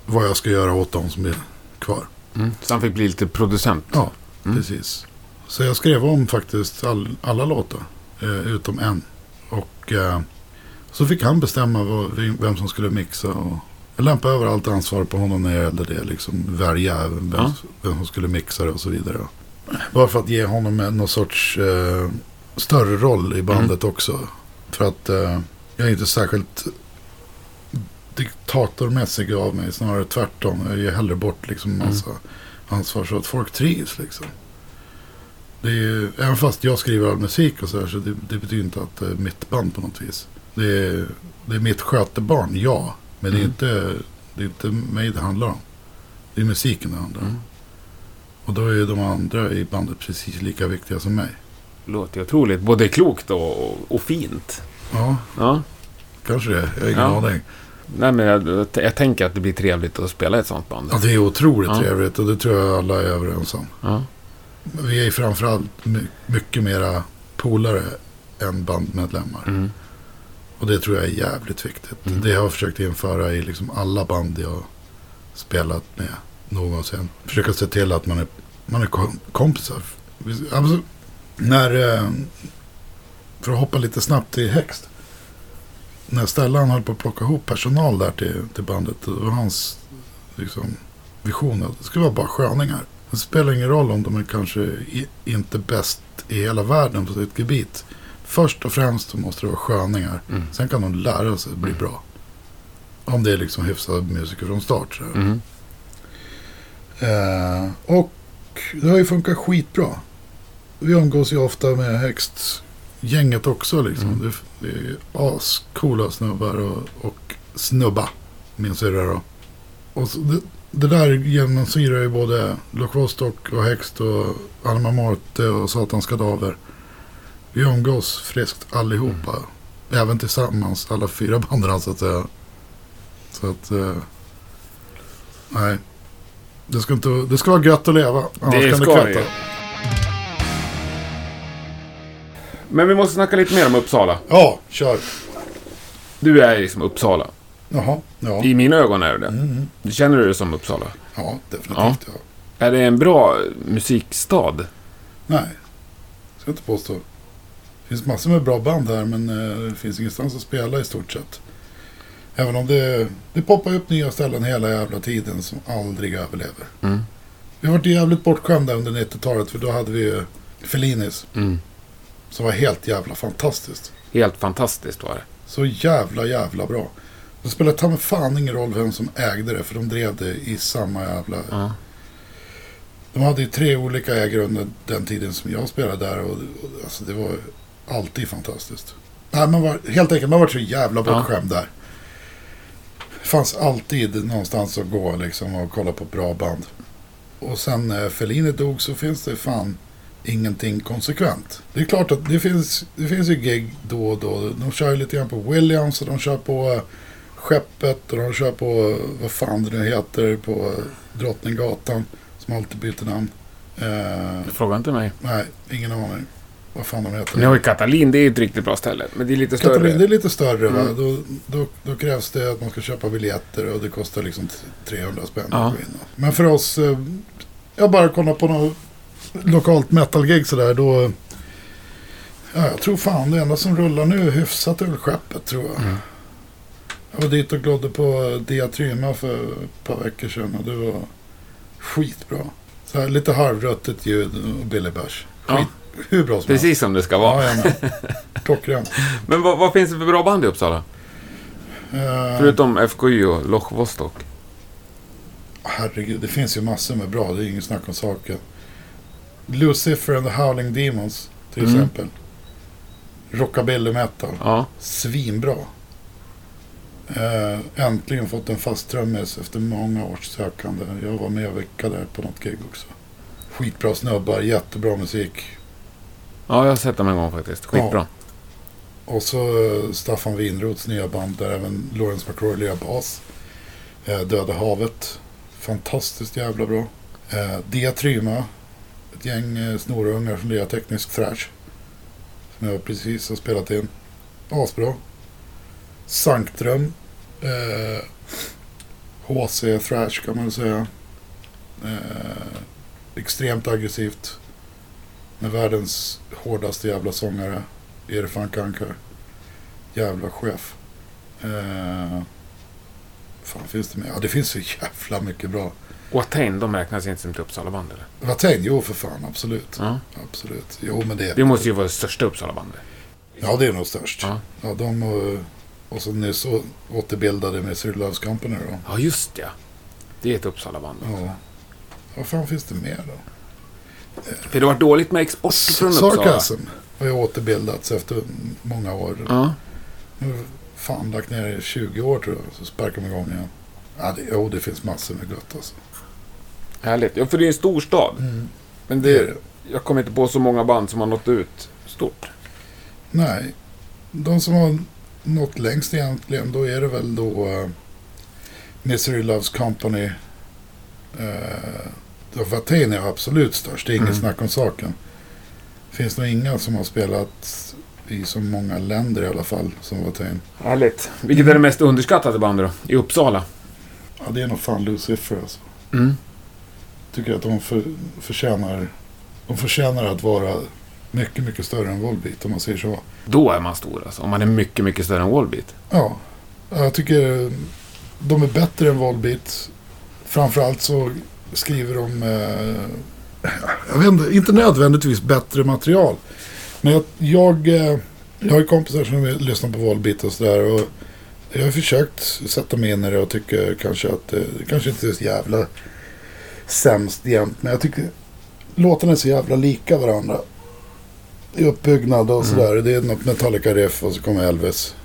A: vad jag ska göra åt dem som är kvar.
B: Mm. Så han fick bli lite producent.
A: Ja,
B: Mm.
A: precis. Så jag skrev om faktiskt all, alla låtar, eh, utom en. Och eh, så fick han bestämma vad, vem som skulle mixa. Och jag lämpade över allt ansvar på honom när det gällde det. Liksom välja vem,
B: Ja.
A: vem som skulle mixa det och så vidare. Bara för att ge honom någon sorts eh, större roll i bandet också. För att eh, jag är inte särskilt diktatormässig av mig. Snarare tvärtom. Jag ger hellre bort liksom
B: Mm.
A: massa ansvar så att folk trivs liksom. Det är ju, även fast jag skriver all musik och så här så det, det betyder inte att det är mitt band på något vis. Det är, det är mitt skötebarn, ja. Men det, är
B: Mm.
A: inte, det är inte mig det handlar om. Det är musiken det handlar om.
B: Mm.
A: Och då är de andra i bandet precis lika viktiga som mig.
B: Låter otroligt. Både klokt och, och fint.
A: Ja,
B: Ja.
A: kanske det. Jag har ingen
B: Ja.
A: aning.
B: Nej, men jag, jag tänker att det blir trevligt att spela i ett sånt band.
A: Ja, det är otroligt
B: Ja.
A: trevligt och det tror jag alla är överens om.
B: Ja.
A: Vi är framförallt my- mycket mera polare än bandmedlemmar.
B: Mm.
A: Och det tror jag är jävligt viktigt.
B: Mm.
A: Det har jag försökt införa i liksom alla band jag spelat med någonsin. Försöka se till att man är, man är kom- kompisar. Alltså, när, eh, för att hoppa lite snabbt till Hext. när Stellan höll på att plocka ihop personal där till, till bandet. Det var hans liksom, vision att det skulle vara bara sköningar. Det spelar ingen roll om de är kanske inte bäst i hela världen på sitt gebit. Först och främst så måste det vara sköningar.
B: Mm.
A: Sen kan de lära sig bli bra. Om det är liksom hyfsade musiker från start.
B: Mm.
A: Eh, och det har ju funkat skitbra. Vi umgås ju ofta med Hext-gänget också. Liksom.
B: Mm.
A: Det, det är ascoola snubbar och, och snubba, min syrra då. Och så det, det där genomsyrar ju både Loch Vostok och Hext och Alma Marte och Satans Kadaver. Vi umgås friskt allihopa. Även tillsammans, alla fyra banden så att säga. Så att... Eh, nej. Det ska, inte, det ska vara gött att leva. Annars
B: Det
A: kan
B: ska
A: det
B: det. Men vi måste snacka lite mer om Uppsala.
A: Ja, kör.
B: Du är liksom Uppsala.
A: Jaha, ja.
B: I mina ögon är du det.
A: Mm,
B: Känner du dig som Uppsala?
A: ja, definitivt ja.
B: Är det en bra musikstad?
A: Nej, ska jag inte påstå. Det finns massor med bra band här men eh, det finns ingenstans att spela i stort sett. Även om det, det poppar upp nya ställen hela jävla tiden som aldrig överlever.
B: Mm.
A: Vi varit jävligt bortskämda under 90-talet för då hade vi ju Fellinis
B: Mm.
A: som var helt jävla fantastiskt.
B: Helt fantastiskt var det.
A: Så jävla jävla bra. Det spelar ta mig fan ingen roll vem som ägde det för de drev det i samma jävla...
B: Ja.
A: De hade ju tre olika ägare under den tiden som jag spelade där och, och alltså det var alltid fantastiskt. Nej, man var, helt enkelt, man var så jävla
B: Ja.
A: bortskämd där. Det fanns alltid någonstans att gå liksom och kolla på bra band. Och sen när Fellini dog så finns det fan ingenting konsekvent. Det är klart att det finns, det finns ju gig då och då. De kör ju lite grann på Williams och de kör på eh, Skeppet och de kör på, vad fan det nu heter, på Drottninggatan. Som alltid byter namn. Eh,
B: Fråga inte mig.
A: nej, ingen aning. Vad fan de heter.
B: Ni har ju Katalin, det är ju ett riktigt bra ställe. Men det är lite större.
A: Katalin, det är lite större va?
B: Mm.
A: Då, då, då krävs det att man ska köpa biljetter och det kostar liksom t- 300 spänn
B: Ja.
A: att gå in. Men för oss, eh, jag bara kollar på något lokalt metal-gig sådär då. Ja, jag tror fan det enda som rullar nu hyfsat är väl skeppet tror jag.
B: Mm.
A: Jag var dit och glodde på Diatryma för ett par veckor sedan och det var skitbra. Så här, lite halvröttet ljud och Billy Bash.
B: Ja.
A: Hur bra som
B: Precis som det ska vara.
A: Ja.
B: Men vad, vad finns det för bra band i Uppsala?
A: Eh,
B: Förutom FKY och Loch Vostok.
A: Herregud, det finns ju massor med bra. Det är ingen snack om saken. Lucifer and the Howling Demons till
B: Mm.
A: exempel. Rockabilly metal.
B: Ja.
A: Svinbra. Eh, äntligen fått en fast trummis efter många års sökande. Jag var med och vecka där på något gig också. Skitbra snubbar, jättebra musik.
B: Ja, jag har sett dem en gång faktiskt. Skitbra.
A: Och så eh, Staffan Winroths nya band där även Lawrence McCrory lirar bas. Eh, Döda havet. Fantastiskt jävla bra. Eh, Diatryma. Ett gäng eh, snorungar som lirar teknisk thrash. Som jag precis har spelat in. Asbra. Sanktrum. Eh, HC thrash kan man väl säga. Eh, extremt aggressivt. Med världens hårdaste jävla sångare. Irfan Kankar. Jävla chef. Eh, fan finns det mer? Ja, det finns så jävla mycket bra.
B: Watain, de räknas inte som ett Uppsalaband eller?
A: Watain, jo för fan, absolut.
B: Ja.
A: Absolut. Jo, men det...
B: Det måste ju vara det största Uppsalabandet.
A: Ja, det är nog störst.
B: Ja.
A: Ja, de och, och så nyss återbildade med Cyril Loves Company då.
B: Ja, just ja. Det är ett Uppsalaband.
A: Ja. Vad fan finns det mer då?
B: För det har varit dåligt med export från Uppsala.
A: Sarcasm har ju återbildats efter många år.
B: Ja.
A: Nu har fan lagt ner i 20 år tror jag. Så sparkar de igång igen. Ja, det, jo, det finns massor med gött alltså.
B: Härligt. Ja, för det är en stor stad. Men
A: Det är det.
B: jag kommer inte på så många band som har nått ut stort.
A: Nej, de som har nått längst egentligen, då är det väl då uh, Misery Loves Company. Uh, Watain är absolut störst, det är inget
B: Mm.
A: snack om saken. Finns nog inga som har spelat i så många länder i alla fall som Watain.
B: Härligt. Vilket är det mest underskattade bandet då? I Uppsala?
A: Ja, det är nog fan Lucifer alltså.
B: Mm.
A: Tycker att de för, förtjänar, de förtjänar att vara Mycket, mycket större än Volbeat om man säger så.
B: Då är man stor alltså. Om man är mycket, mycket större än Wallbeat.
A: Ja, jag tycker de är bättre än Volbeat. Framförallt så skriver de, eh, jag vet inte, inte nödvändigtvis bättre material. Men jag, jag, eh, jag har ju kompisar som lyssnar på Volbeat och sådär. Och jag har försökt sätta mig in i det och tycker kanske att det kanske inte är så jävla sämst jämt. Men jag tycker låtarna är så jävla lika varandra. I uppbyggnad och
B: Mm.
A: sådär. Det är något Metallica-riff och så kommer Elvis.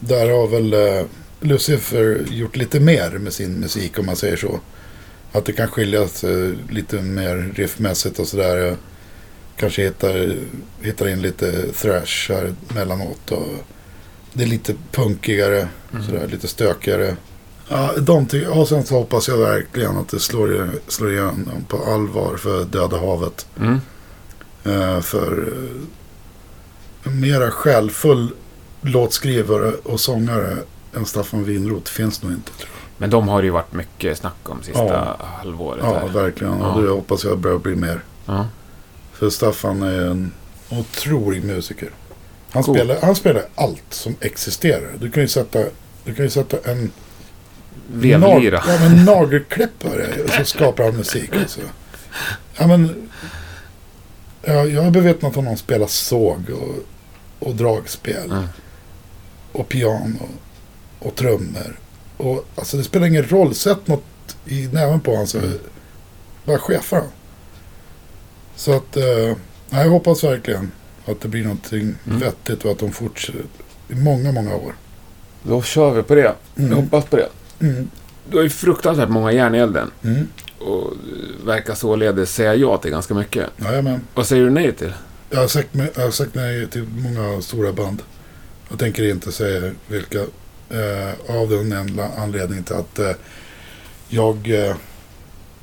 A: Där har väl eh, Lucifer gjort lite mer med sin musik om man säger så. Att det kan skilja sig lite mer riffmässigt och sådär. Jag Kanske hittar, hittar in lite thrash här mellanåt. Och det är lite punkigare,
B: Mm.
A: sådär, lite stökigare. Ja, de ty- och sen så hoppas jag verkligen att det slår, slår igenom på allvar för Döda havet.
B: Mm.
A: Eh, för eh, mera själfull låtskrivare och sångare än Staffan Winroth finns nog inte. Tror jag.
B: Men de har det ju varit mycket snack om sista
A: Ja.
B: halvåret.
A: Ja,
B: här.
A: verkligen.
B: Ja.
A: Och det hoppas jag börjar bli mer.
B: Ja.
A: För Staffan är en otrolig musiker. Han,
B: Cool.
A: spelar, han spelar allt som existerar. Du kan ju sätta, du kan ju sätta en
B: Vevlyra.
A: ja, men nagelklippare och så skapar han musik. Alltså. Ja, men, ja, jag har bevittnat honom spela såg och, och dragspel.
B: Mm.
A: Och piano. Och trummor. Och, alltså, det spelar ingen roll. Sätt något i näven på honom så
B: Mm.
A: bara chefar han. Så att, eh, jag hoppas verkligen att det blir någonting
B: Mm.
A: vettigt och att de fortsätter i många, många år.
B: Då kör vi på det.
A: Mm.
B: Jag hoppas på det.
A: Mm.
B: Du har ju fruktansvärt många järn i elden.
A: Mm.
B: Och verkar således säga ja till ganska mycket.
A: Jajamän.
B: Vad säger du nej till?
A: Jag har, sagt, jag har sagt nej till många stora band. Jag tänker inte säga vilka. Eh, av den enda anledningen till att eh, jag, eh,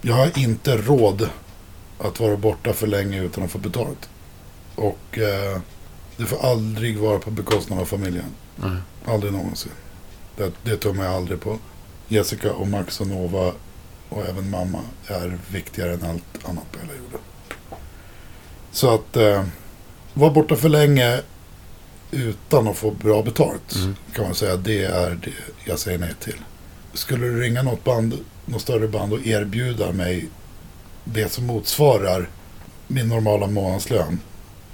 A: jag har inte råd att vara borta för länge utan att få betalt. Och eh, det får aldrig vara på bekostnad av familjen.
B: Mm.
A: Aldrig någonsin. Det, det tummar jag aldrig på. Jessica och Max och Nova och även mamma är viktigare än allt annat på hela jorden. Så att eh, vara borta för länge utan att få bra betalt
B: Mm.
A: kan man säga det är det jag säger nej till. Skulle du ringa något band, något större band och erbjuda mig det som motsvarar min normala månadslön,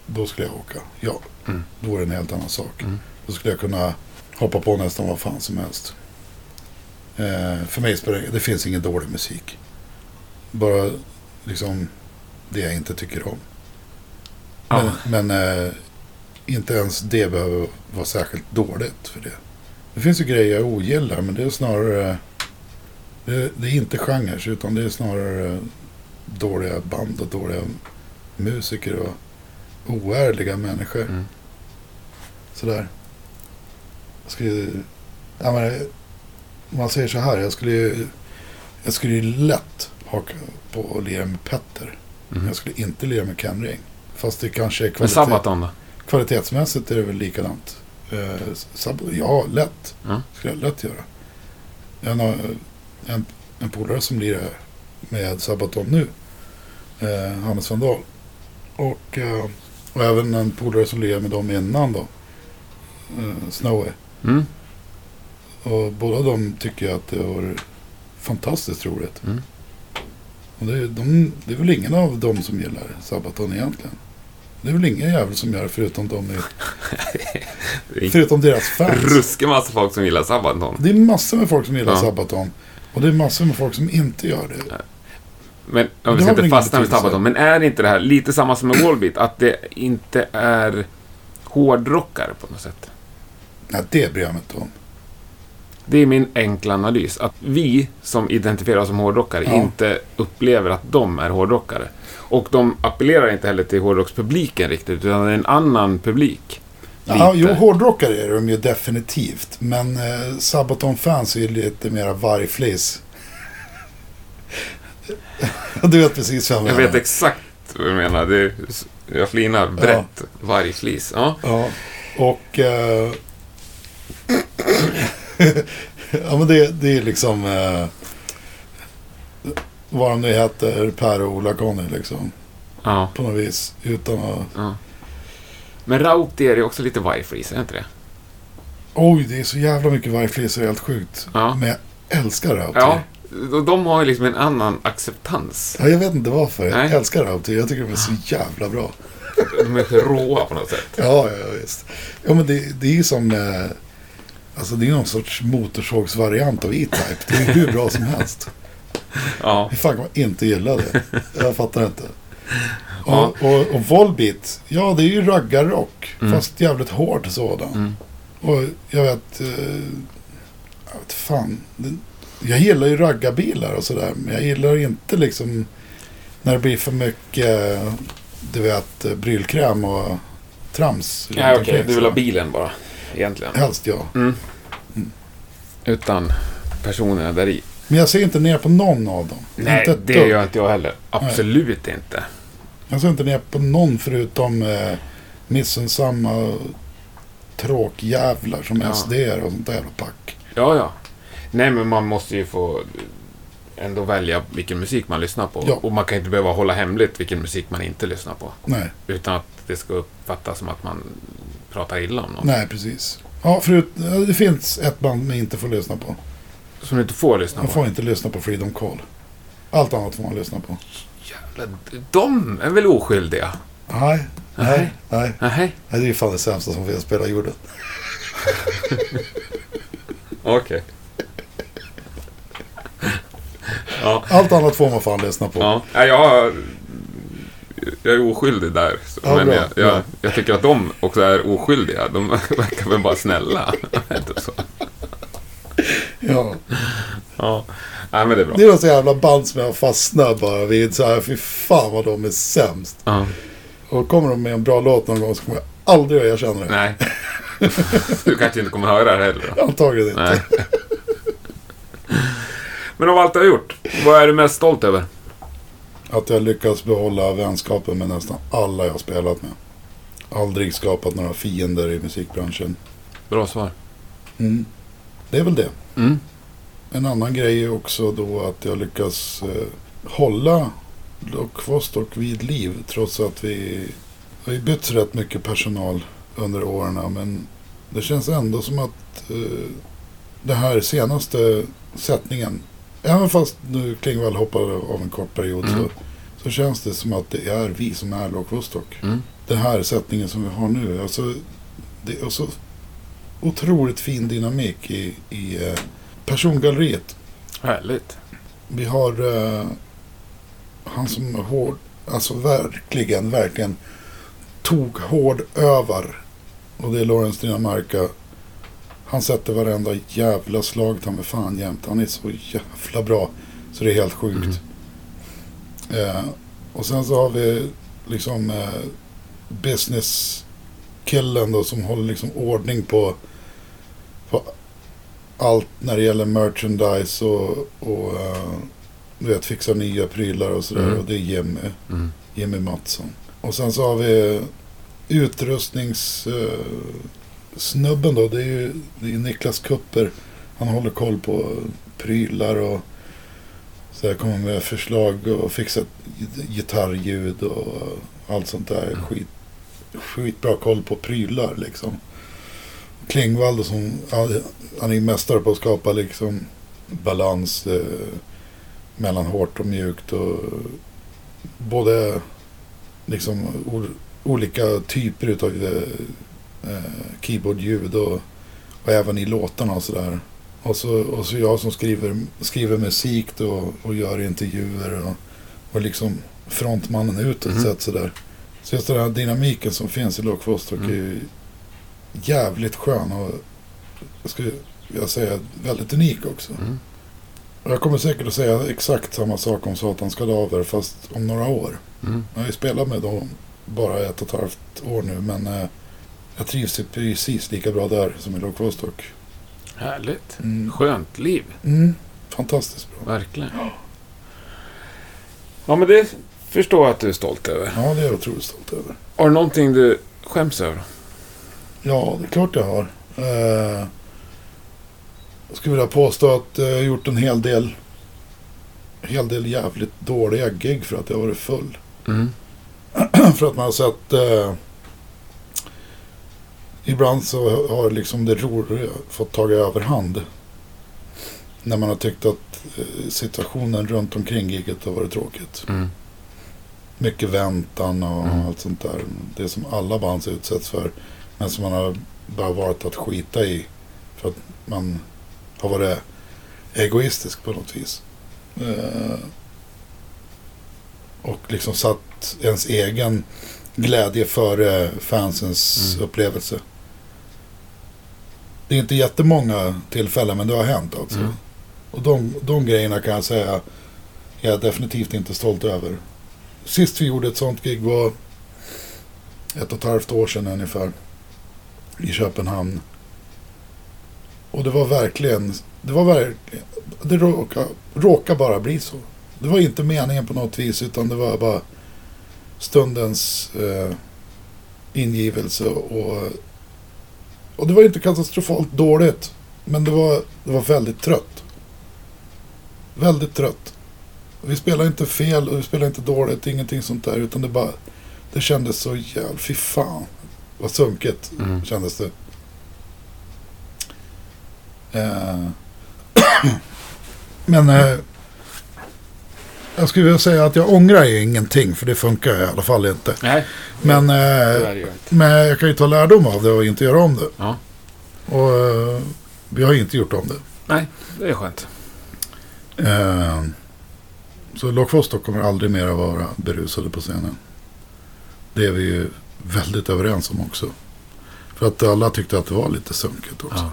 A: då skulle jag åka. Ja,
B: Mm.
A: då vore det en helt annan sak.
B: Mm.
A: Då skulle jag kunna hoppa på nästan vad fan som helst. Eh, för mig spelar det, finns ingen dålig musik. Bara liksom det jag inte tycker om.
B: Ja.
A: Men, men eh, inte ens det behöver vara särskilt dåligt för det. Det finns ju grejer jag ogillar men det är snarare det, det är inte genrer utan det är snarare dåliga band och dåliga musiker och oärliga människor.
B: Mm.
A: Sådär. Jag skulle, ja, men, om man säger så här, jag skulle ju, jag skulle ju lätt haka på och lira med Petter.
B: Mhm.
A: Jag skulle inte lira med Ken Ring. Fast det kanske är
B: Men
A: kvalitet,
B: Sabaton då?
A: Kvalitetsmässigt är det väl likadant. Eh, Sab- ja, lätt.
B: Ja.
A: skulle jag lätt göra. En, en, en polare som lirar med Sabaton nu. Eh, Hannes Vandal. Och, eh, och även en polare som lirar med dem innan då. Eh, Snowy.
B: Mm.
A: Och båda de tycker jag att det var fantastiskt roligt.
B: Mm.
A: Och det, är- de, det är väl ingen av dem som gillar Sabaton egentligen. Det är väl ingen jävel som gör det förutom, de,
B: är
A: förutom deras fans.
B: ruskig massa folk som gillar Sabaton.
A: Det är massor med folk som gillar
B: Ja.
A: Sabaton. Och det är massor med folk som inte gör det.
B: Men om vi ska inte fastna vid. Sabaton. Men är inte det här lite samma som med Wallbeat? Att det inte är hårdrockare på något sätt?
A: Nej, det bryr jag mig inte om.
B: Det är min enkla analys. Att vi som identifierar oss som hårdrockare
A: Ja.
B: inte upplever att de är hårdrockare. Och de appellerar inte heller till hårdrockspubliken riktigt, utan det är en annan publik.
A: Ja, jo, hårdrockare är de ju definitivt. Men eh, Sabaton-fans är ju lite mera vargflis. du vet precis vad jag
B: Jag
A: menar.
B: vet exakt vad du menar. Det är, jag flinar brett. Vargflis. Ja.
A: Ja, och... Eh, ja, men det, det är liksom... Eh, vad de nu heter, Per och Ola-Conny liksom.
B: Ja.
A: På något vis. Utan att...
B: ja. Men Rauti är ju också lite vargflis, är det inte det?
A: Oj, det är så jävla mycket så det är helt sjukt.
B: Ja.
A: Men jag älskar Rauti.
B: Ja, de har ju liksom en annan acceptans.
A: Ja, jag vet inte varför.
B: Nej.
A: Jag älskar Rauti. Jag tycker de är så jävla bra.
B: De är så råa på något sätt.
A: Ja, ja visst. Ja, men det, det är ju som... Eh, alltså det är någon sorts motorsågsvariant av E-Type. Det är hur bra som helst.
B: Ja,
A: Hur fan kan man inte gilla det? Jag fattar inte.
B: Ja.
A: Och, och, och Volbeat, ja det är ju raggarrock.
B: Mm.
A: Fast jävligt hård sådan.
B: Mm.
A: Och jag vet... Eh, jag vet fan. Jag gillar ju raggarbilar och sådär. Men jag gillar inte liksom när det blir för mycket, du vet, eh, brylkräm och trams.
B: ja okej.
A: omkring,
B: Du vill ha bilen bara, egentligen.
A: Helst ja.
B: Mm. Utan personerna där i.
A: Men jag ser inte ner på någon av dem.
B: Nej,
A: inte
B: det
A: dugg.
B: gör inte jag heller. Absolut inte.
A: Jag ser inte ner på någon förutom eh, missunnsamma tråkjävlar som
B: Ja.
A: SD och sånt där jävla pack.
B: Ja, ja. Nej, men man måste ju få ändå välja vilken musik man lyssnar på.
A: Ja.
B: Och man kan inte behöva hålla hemligt vilken musik man inte lyssnar på.
A: Nej,
B: Utan att det ska uppfattas som att man pratar illa om någon.
A: nej precis. Ja, förut, det finns ett band man inte får lyssna på.
B: Som du inte får lyssna
A: Man
B: på.
A: får inte lyssna på Freedom Call. Allt annat får man lyssna på.
B: Jävlar, de är väl oskyldiga?
A: Nej, nej, nej.
B: Nej.
A: nej det är fan det sämsta som finns spela jorden.
B: Okej. ja.
A: Allt annat får man fan lyssna på.
B: Ja. Jag, jag är oskyldig där.
A: Ja,
B: men jag, jag, jag tycker att de också är oskyldiga. De verkar väl bara snälla.
A: Ja.
B: Ja. Nej, men det är bra.
A: Det är något så jävla band som jag fastnar bara vid. Så här, fy fan vad de är sämst.
B: Ja.
A: Och kommer de med en bra låt någon gång så kommer jag aldrig att erkänna det.
B: Nej. Du kanske inte kommer höra det heller. Då.
A: Antagligen inte.
B: Nej. Men av allt du har gjort, vad är du mest stolt över?
A: Att jag lyckats behålla vänskapen med nästan alla jag spelat med. Aldrig skapat några fiender i musikbranschen.
B: Bra svar.
A: Mm. Det är väl det.
B: Mm.
A: En annan grej är också då att jag lyckas eh, hålla Lock Vostok vid liv. Trots att vi har ju bytt rätt mycket personal under åren. Men det känns ändå som att eh, den här senaste sättningen. Även fast nu Klingvall hoppade av en kort period
B: Mm.
A: så, så känns det som att det är vi som är Lock Vostok.
B: Mm.
A: Den här sättningen som vi har nu. Alltså, det är så otroligt fin dynamik i, i eh, persongalleriet.
B: Härligt.
A: Vi har eh, han som hård, alltså verkligen, verkligen tog hård över. Och det är Lawrence Dinamarca. Han sätter varenda jävla slag ta med fan jämt. Han är så jävla bra. Så det är helt sjukt. Eh, och sen så har vi liksom eh, business-killen då som håller liksom ordning på, på allt när det gäller merchandise och, och eh, du vet, fixa nya prylar och sådär.
B: Mm.
A: Och det är Jimmy,
B: Mm.
A: Jimmy Mattsson. Och sen så har vi utrustningssnubben eh, då. Det är ju det är Niklas Kupper. Han håller koll på prylar och kommer med förslag och fixa gitarrljud och allt sånt där.
B: Mm.
A: Skit, skitbra koll på prylar liksom. Klingvall som, han är ju mästare på att skapa liksom balans eh, mellan hårt och mjukt och både liksom o- olika typer utav eh, eh, keyboardljud och, och även i låtarna och sådär. Och så, och så jag som skriver, skriver musik då och gör intervjuer och, och liksom frontmannen utåt
B: Mhm.
A: sett sådär. Så just den här dynamiken som finns i Lock Vostok
B: Mm.
A: är ju jävligt skön och jag skulle vilja säga väldigt unik också.
B: Mm.
A: Och jag kommer säkert att säga exakt samma sak om Satans Kadaver fast om några år.
B: Mm.
A: Jag har ju spelat med dem bara ett och ett halvt år nu men eh, jag trivs ju precis lika bra där som i Lock Vostok.
B: Härligt.
A: Mm.
B: Skönt liv.
A: Mm. Fantastiskt bra.
B: Verkligen. Ja, men det förstår jag att du är stolt över.
A: Ja, det är jag otroligt stolt över.
B: Har du någonting du skäms över?
A: Ja, det är klart jag har. Eh, jag skulle vilja påstå att jag har gjort en hel del, hel del jävligt dåliga gig för att jag har varit full.
B: Mm.
A: för att man har sett eh, ibland så har liksom det roliga fått tagit överhand. När man har tyckt att eh, situationen runt omkring giget har varit tråkigt.
B: Mm.
A: Mycket väntan och
B: Mm.
A: allt sånt där. Det som alla band utsätts för. Men som man har bara varit att skita i. För att man har varit egoistisk på något vis. Eh, och liksom satt ens egen glädje före fansens
B: Mm.
A: upplevelse. Det är inte jättemånga tillfällen men det har hänt alltså.
B: Mm.
A: Och de, de grejerna kan jag säga jag är definitivt inte stolt över. Sist vi gjorde ett sånt gig var ett och ett halvt år sedan ungefär. I Köpenhamn. Och det var verkligen, det var verkligen, det råkade, råkade bara bli så. Det var inte meningen på något vis utan det var bara stundens eh, ingivelse och, och det var inte katastrofalt dåligt. Men det var, det var väldigt trött. Väldigt trött. Vi spelade inte fel och vi spelade inte dåligt, ingenting sånt där. Utan det bara, det kändes så jävla, fy fan. Vad sunkigt
B: Mm.
A: kändes det. Eh, Men eh, jag skulle vilja säga att jag ångrar ju ingenting. För det funkar i alla fall inte.
B: Nej,
A: Men, eh,
B: ju
A: men jag kan ju ta lärdom av det och inte göra om det.
B: Ja.
A: Och eh, vi har inte gjort om det.
B: Nej, det är skönt.
A: Eh, så Lock Vostok kommer aldrig mer att vara berusade på scenen. Det är vi ju väldigt överens om också. För att alla tyckte att det var lite sunkigt också.
B: Ja.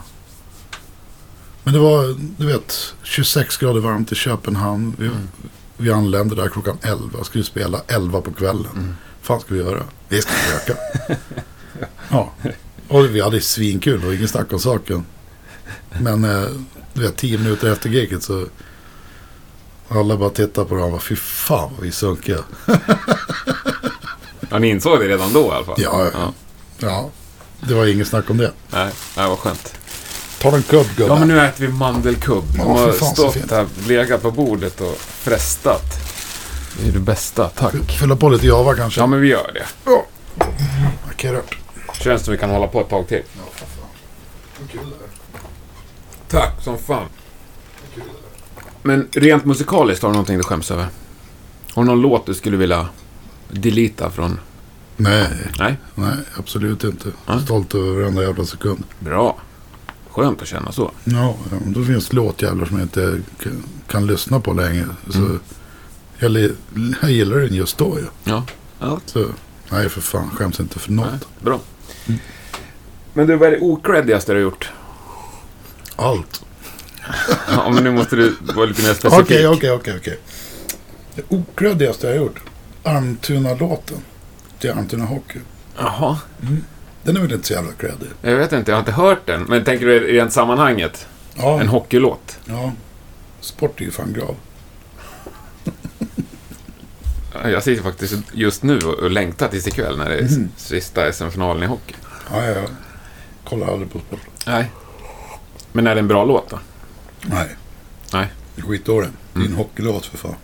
A: Men det var, du vet, 26 grader varmt i Köpenhamn. Vi,
B: Mm.
A: Vi anlände där klockan 11. Skulle spela 11 på kvällen.
B: Mm.
A: fan ska vi göra? Vi ska försöka. ja. Och vi hade svinkul och ingen snack om saken. Men eh, du vet, 10 minuter efter giget så alla bara tittade på varandra. Fy fan vad vi är sunkiga.
B: ja, ni insåg det redan då i alla fall?
A: Ja,
B: ja.
A: Ja, det var ingen snack om det.
B: Nej, nej, vad skönt.
A: Ta en kubb gubben.
B: Ja, men nu äter vi mandelkubb. De har
A: fan,
B: stått här, legat på bordet och frestat. Det är det bästa, tack.
A: Fylla på lite java kanske.
B: Ja, men vi gör det.
A: Ja. Markera.
B: Känns som vi kan hålla på ett tag till.
A: Ja, för fan. Kul det.
B: Tack som fan.
A: Kul.
B: Men rent musikaliskt, har du någonting du skäms över? Har du någon låt du skulle vilja delita från?
A: Nej,
B: Nej?
A: nej, absolut inte.
B: Ja.
A: Stolt över varenda jävla sekund.
B: Bra. Skönt att känna så.
A: Ja, då finns det låtjävlar som jag inte kan, lyssna på längre. Så
B: Mm.
A: jag, jag gillar den just då ju.
B: Ja. ja.
A: Så nej, för fan, skäms inte för något.
B: Nej, bra.
A: Mm.
B: Men du, vad är det ocreddigaste du har gjort?
A: Allt.
B: Ja, men nu måste du vara lite mer
A: Okej,
B: specifik.
A: okej, okej, okej. Det okreddigaste jag har gjort. Almtuna-låten. Till Almtuna Hockey.
B: Jaha.
A: Den är väl inte så jävla creddig?
B: Jag vet inte, jag har inte hört den. Men tänker du i rent sammanhanget?
A: Ja,
B: En hockeylåt?
A: ja. Sport är ju fan grav.
B: Jag sitter faktiskt just nu och längtar tills ikväll när det är
A: Mhm.
B: sista SM-finalen i hockey.
A: Ja, ja. Kollar aldrig på sport.
B: Nej. Men är det en bra låt då?
A: Nej.
B: Nej.
A: Skitdålig. Det är en
B: Mm.
A: hockeylåt för fan.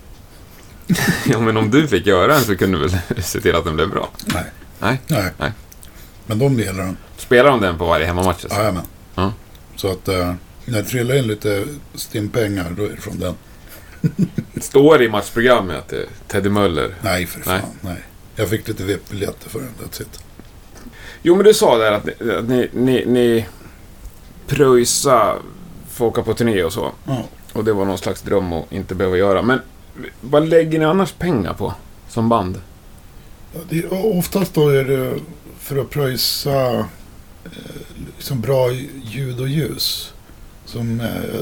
B: Ja, men om du fick göra den så kunde du väl se till att den blev bra?
A: Nej.
B: Nej.
A: Nej.
B: Nej.
A: Men de gillar den.
B: Spelar de den på varje hemmamatch? Alltså?
A: Jajamän.
B: Ja.
A: Så att eh, när det trillar in lite stimpengar, då är det från den.
B: Står det i matchprogrammet att det är Teddy Möller?
A: Nej, för fan.
B: Nej.
A: Nej. Jag fick lite VIP-biljetter för den. That's it.
B: Jo, men du sa där att ni, att ni, ni, ni pröjsa få åka på turné och så.
A: Ja.
B: Och det var någon slags dröm att inte behöva göra. Men vad lägger ni annars pengar på som band?
A: Det, och oftast då är det för att pröjsa eh, liksom bra ljud och ljus. Som, eh,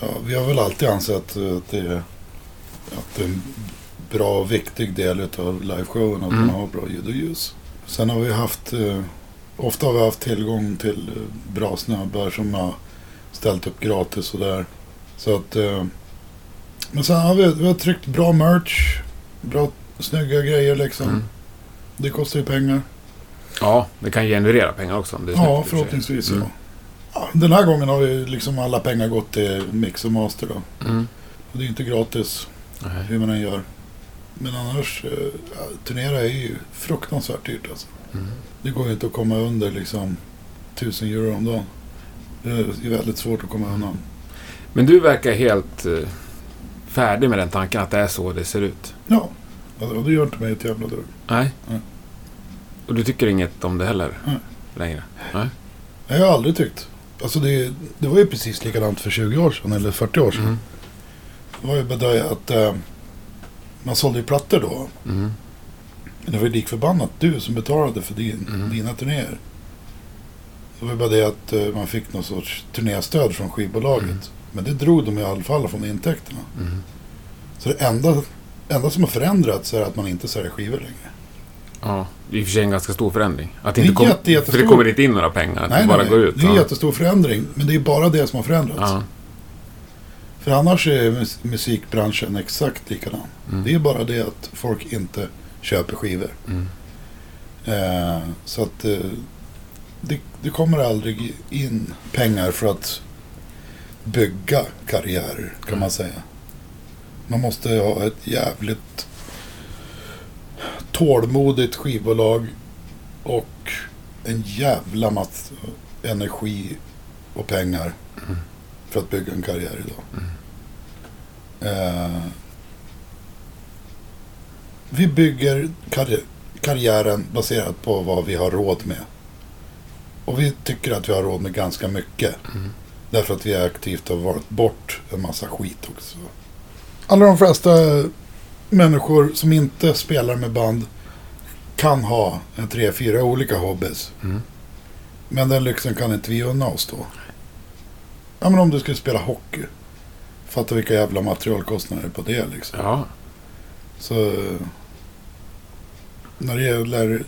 A: ja, vi har väl alltid ansett att det är, att det är en bra och viktig del av liveshowen att
B: Mm.
A: man har bra ljud och ljus. Sen har vi haft, eh, ofta har vi haft tillgång till bra snubbar som har ställt upp gratis och där. Så att, men sen har vi, vi har tryckt bra merch, bra snygga grejer liksom.
B: Mm.
A: Det kostar ju pengar.
B: Ja, det kan generera pengar också. Om det är
A: Ja, förhoppningsvis
B: Mm.
A: ja. Den här gången har ju liksom alla pengar gått till mix och master då.
B: Mm.
A: Och det är inte gratis
B: Nej.
A: hur man än gör. Men annars, eh, turnera är ju fruktansvärt dyrt alltså.
B: Mm.
A: Det går ju inte att komma under liksom 1000 euro om dagen. Det är väldigt svårt att komma undan.
B: Men du verkar helt eh, färdig med den tanken att det är så det ser ut.
A: Ja, och det gör inte mig ett jävla dugg.
B: Nej.
A: Nej.
B: Och du tycker inget om det heller?
A: Nej.
B: Längre? Nej.
A: Jag har aldrig tyckt. Alltså det, det var ju precis likadant för 20 år sedan eller 40 år sedan.
B: Mm.
A: Det var ju bara det att eh, man sålde ju plattor då.
B: Mm.
A: Men det var ju likförbannat du som betalade för din,
B: Mm.
A: dina turnéer. Det var ju bara det att eh, man fick någon sorts turnéstöd från skivbolaget.
B: Mm.
A: Men det drog de i alla fall från intäkterna.
B: Mm.
A: Så det enda, enda som har förändrats är att man inte säljer skivor längre.
B: Ja, det är i och för sig en ganska stor förändring. Att det inte kom,
A: jätte- jättestor.
B: För det kommer inte in några pengar.
A: Nej,
B: det bara
A: nej,
B: går ut.
A: Det är en
B: ja.
A: jättestor förändring. Men det är bara det som har förändrats.
B: Ja.
A: För annars är mus- musikbranschen exakt likadan.
B: Mm.
A: Det är bara det att folk inte köper skivor.
B: Mm.
A: Eh, så att eh, det, det kommer aldrig in pengar för att bygga karriärer kan
B: Mm.
A: man säga. Man måste ha ett jävligt tålmodigt skivbolag och en jävla massa energi och pengar
B: Mm.
A: för att bygga en karriär idag. Eh, vi bygger karri- karriären baserat på vad vi har råd med. Och vi tycker att vi har råd med ganska mycket.
B: Mm.
A: Därför att vi aktivt har valt bort en massa skit också. Alla de flesta människor som inte spelar med band kan ha en tre, fyra olika hobbys.
B: Mm.
A: Men den lyxen kan inte vi unna oss då. Ja men om du skulle spela hockey. Fatta vilka jävla materialkostnader på det liksom.
B: Ja.
A: Så när det gäller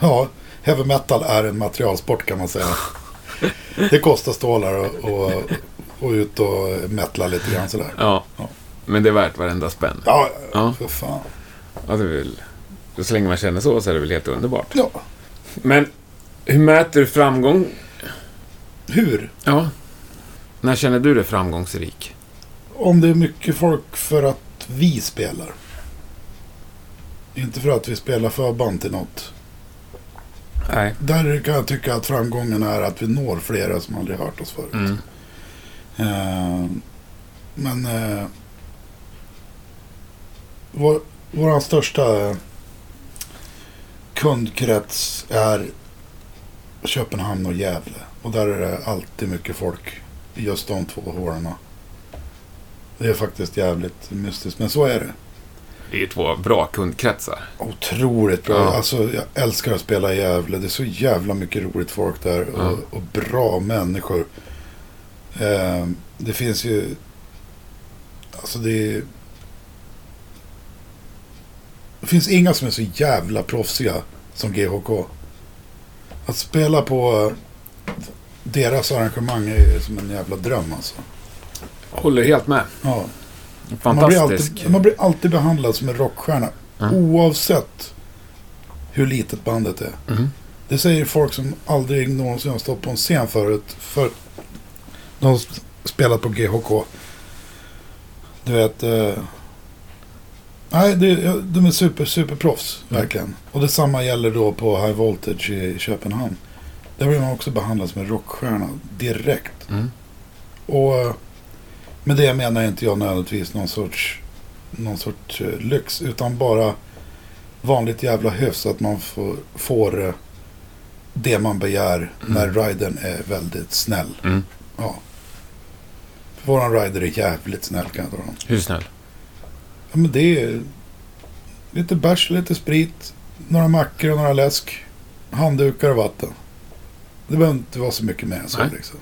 A: ja, heavy metal är en materialsport kan man säga. Det kostar stålar och, och, och ut och metla lite grann sådär.
B: ja.
A: Ja.
B: Men det är värt varenda spänn.
A: Ja,
B: Ja.
A: för fan.
B: Ja, det är väl... Så länge man känner så så är det väl helt underbart.
A: Ja,
B: Men hur mäter du framgång?
A: hur?
B: Ja. När känner du dig framgångsrik?
A: Om det är mycket folk för att vi spelar. Inte för att vi spelar förband till något.
B: Nej.
A: Där kan jag tycka att framgången är att vi når flera som aldrig hört oss förut.
B: Mm.
A: Eh, men eh, vår, vår största kundkrets är Köpenhamn och Gävle. Och där är det alltid mycket folk i just de två hålorna. Det är faktiskt jävligt mystiskt, men så är det.
B: Det är ju två bra kundkretsar.
A: Otroligt bra.
B: Ja.
A: Alltså, jag älskar att spela i Gävle. Det är så jävla mycket roligt folk där.
B: Ja.
A: Och, och bra människor. Eh, det finns ju... Alltså det är... Det finns inga som är så jävla proffsiga som GHK. Att spela på deras arrangemang är som en jävla dröm alltså.
B: Håller helt med.
A: Ja. Man blir,
B: Fantastisk.
A: alltid, man blir alltid behandlad som en rockstjärna.
B: Ja.
A: Oavsett hur litet bandet är.
B: Mm.
A: Det säger folk som aldrig någonsin har stått på en scen förut. För de har sp- spelat på GHK. Du vet. Nej, det, de är super, superproffs.
B: Mm.
A: Verkligen. Och detsamma gäller då på High Voltage i Köpenhamn. Där blir man också behandlad som en rockstjärna direkt.
B: Mm.
A: Och med det menar inte jag nödvändigtvis någon sorts, någon sorts eh, lyx. Utan bara vanligt jävla hyfs. Att man får, får eh, det man begär när ridern är väldigt snäll.
B: Mm.
A: Ja. Våran rider är jävligt snäll kan jag om.
B: Hur snäll?
A: Ja, men det är lite bärs, lite sprit, några mackor och några läsk. Handdukar och vatten. Det behöver inte vara så mycket än så liksom.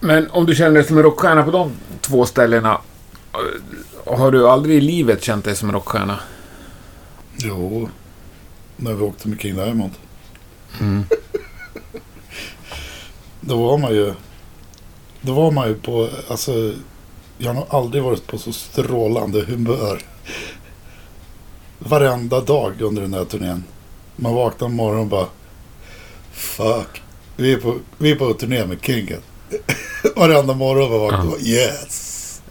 B: Men om du känner dig som en rockstjärna på de två ställena. eh, Har du aldrig i livet känt dig som en rockstjärna?
A: Jo, när vi åkte med King Diamond.
B: Mm.
A: Då var man ju... Då var man ju på... Alltså, jag har nog aldrig varit på så strålande humör. Varenda dag under den här turnén. Man vaknar morgon och bara... Fuck. Vi är på, vi är på turné med Kingen. Varenda morgon man vaknar och bara yes.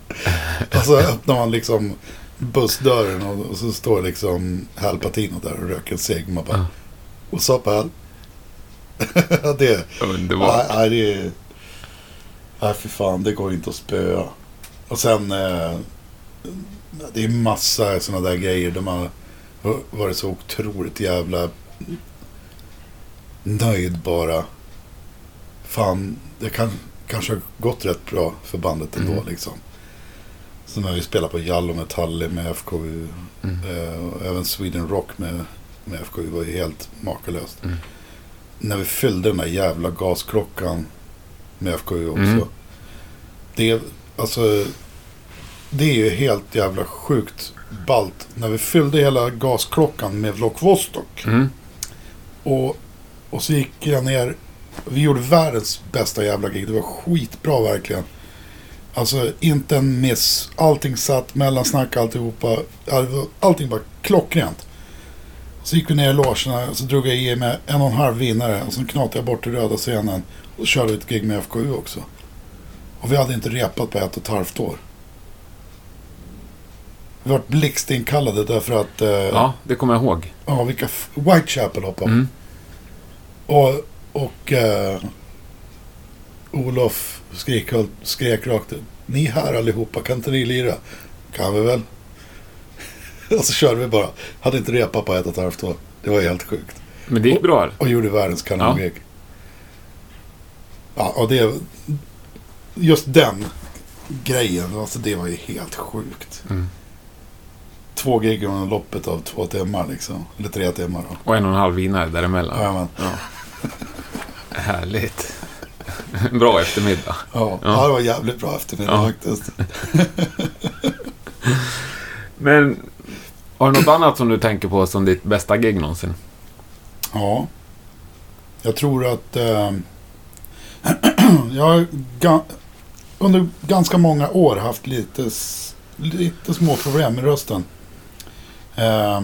A: Och så öppnar man liksom bussdörren och, och så står liksom Hal Patino där och röker en cigg. Man bara... What's up Hal? det,
B: Underbart.
A: nej, det är... Nej, för fan, det går inte att spöa. Och sen... Eh, det är massa sådana där grejer man har varit så otroligt jävla nöjd bara. Fan, det kan kanske har gått rätt bra för bandet ändå
B: Mm.
A: liksom. Så när vi spelar på Jallo med Talle med FKU.
B: Mm.
A: Eh, och även Sweden Rock med, med FKU var ju helt makalöst.
B: Mm.
A: När vi fyllde den där jävla gasklockan med FKU också.
B: Mm.
A: Det, alltså, det är ju helt jävla sjukt ballt. När vi fyllde hela gasklockan med Vlok Vostok.
B: Mm.
A: Och, och så gick jag ner. Vi gjorde världens bästa jävla gig. Det var skitbra verkligen. Alltså inte en miss. Allting satt, mellansnack alltihopa. Allting var klockrent. Så gick vi ner i logerna. Så drog jag i med en och en halv vinnare. Och så knatade jag bort till röda scenen. Och körde ett gig med FKU också. Och vi hade inte repat på ett och ett halvt år. Vi var blixtinkallade därför att... Eh,
B: Ja, det kommer jag ihåg.
A: Ja, vilka... Whitechapel hoppade.
B: Mm.
A: Och, och eh, Olof skrek, skrek rakt ut. Ni här allihopa, kan inte ni lira? Kan vi väl? och så körde vi bara. Hade inte repat på ett och ett halvt år. Det var helt sjukt.
B: Men det gick bra.
A: Och gjorde världens kanongig. Ja. och det... Just den grejen, alltså det var ju helt sjukt.
B: Mm.
A: Två gig under loppet av två timmar liksom. Eller tre timmar då.
B: Och en och en halv vinnare däremellan.
A: Ja, men,
B: Ja. Härligt. Bra eftermiddag.
A: ja,
B: Ja.
A: det var jävligt bra eftermiddag
B: Ja.
A: faktiskt.
B: Men har du något annat som du tänker på som ditt bästa gig någonsin?
A: Ja. Jag tror att eh, jag under ganska många år haft lite, lite små problem med rösten. Eh,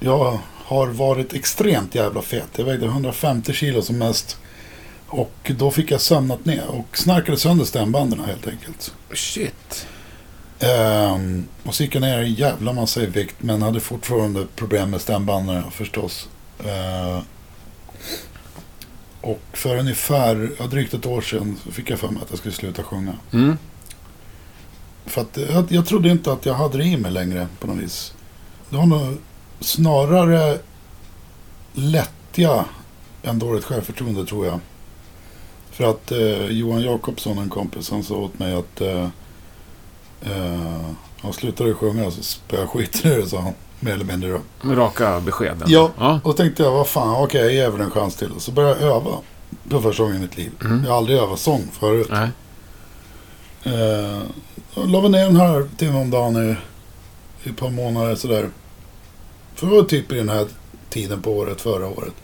A: jag har varit extremt jävla fet. Jag vägde 150 kilo som mest. Och då fick jag sömnat ner och snarkade sönder stämbanden helt enkelt.
B: Shit.
A: Ehm, och så gick jag ner en jävla massa i vikt men hade fortfarande problem med stämbanden förstås. Ehm, och för ungefär, ja, drygt ett år sedan så fick jag för mig att jag skulle sluta sjunga.
B: Mm.
A: För att jag, jag trodde inte att jag hade det i mig längre på något vis. Det var nog snarare lättja än dåligt självförtroende tror jag. För att eh, Johan Jakobsson, en kompis, han sa åt mig att eh, eh, han slutade sjunga så spöade skiten ur det, sa han. Mer eller mindre då.
B: Raka beskeden.
A: Ja.
B: ja.
A: Och då tänkte jag, vad fan, okej, jag ger väl en chans till. Och så började jag öva. För första gången i mitt liv.
B: Mm.
A: Jag har aldrig övat sång förut.
B: Nej.
A: Eh, la väl ner en halvtimme om dagen i, i ett par månader sådär. För det var typ i den här tiden på året, förra året.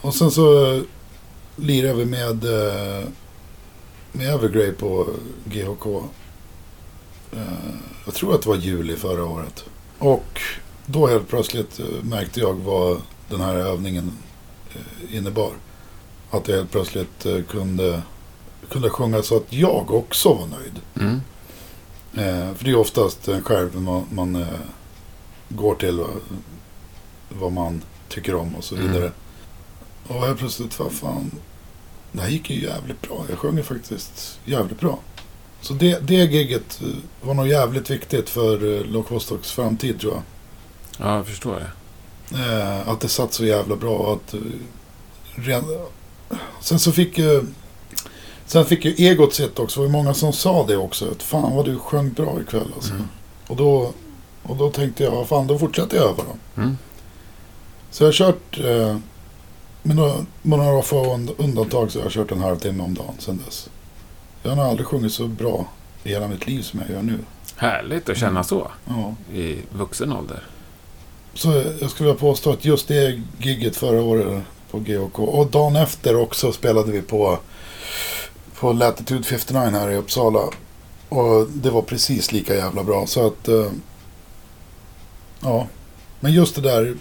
A: Och sen så lirade vi med, eh, med Evergrey på GHK. Eh, jag tror att det var juli förra året. Och då helt plötsligt eh, märkte jag vad den här övningen eh, innebar. Att jag helt plötsligt eh, kunde kunde sjunga så att jag också var nöjd.
B: Mm.
A: Eh, för det är oftast en själv man, man eh, går till vad, vad man tycker om och så
B: Mm.
A: vidare. Och helt plötsligt, vad fan, det här gick ju jävligt bra. Jag sjunger faktiskt jävligt bra. Så det, det giget eh, var nog jävligt viktigt för eh, Vostoks framtid tror jag.
B: Ja, jag förstår det.
A: Eh, att det satt så jävla bra. och Att, eh, ren... Sen så fick ju... Sen fick ju egot sitt också. Det var många som sa det också. Att fan vad du sjöng bra ikväll alltså.
B: Mm.
A: Och, då, och då tänkte jag, fan då fortsätter jag öva då.
B: Mm.
A: Så jag har kört, eh, med några, med några få und- undantag så har jag kört en halvtimme om dagen sedan dess. Jag har aldrig sjungit så bra i hela mitt liv som jag gör nu.
B: Härligt att känna så
A: Ja.
B: i vuxen ålder.
A: Så jag skulle vilja påstå att just det gigget förra året på GHK och dagen efter också spelade vi på, på Latitude 59 här i Uppsala. Och det var precis lika jävla bra. Så att... eh, ja. Men just det där,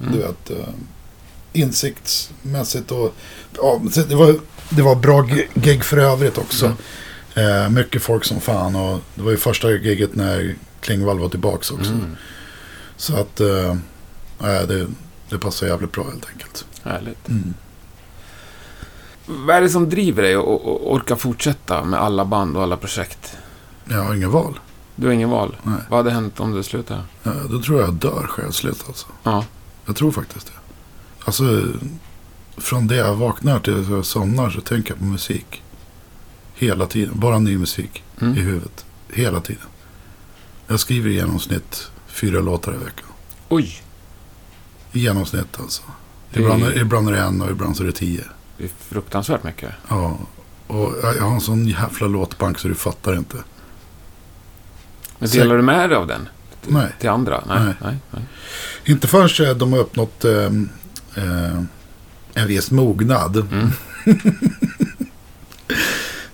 B: Mm.
A: du vet. eh, insiktsmässigt och... Ja, det, var, det var bra gi- gig för övrigt också. Eh, mycket folk som fan och det var ju första giget när Klingvall var tillbaks också.
B: Mm.
A: Så att, eh, det, Det passar jävligt bra helt enkelt.
B: Härligt.
A: Mm.
B: Vad är det som driver dig att orka fortsätta med alla band och alla projekt?
A: Jag har inget val.
B: Du har ingen val.
A: Nej.
B: Vad hade hänt om du slutar?
A: Ja, då tror jag jag dör själsligt alltså.
B: Ja.
A: Jag tror faktiskt det. Alltså, från det jag vaknar till jag somnar så tänker jag på musik. Hela tiden. Bara ny musik i
B: Mm.
A: huvudet. Hela tiden. Jag skriver i genomsnitt fyra låtar i veckan.
B: Oj,
A: I genomsnitt alltså.
B: Det
A: Ibland, är, ibland är det en och ibland så är det tio.
B: det är fruktansvärt mycket.
A: Ja. Och jag har en sån jävla låtbank så du fattar inte.
B: Men delar du med dig av den
A: Nej.
B: till andra? Nej.
A: Nej.
B: nej, nej.
A: Inte förrän de har uppnått eh, eh, en viss mognad.
B: Mm.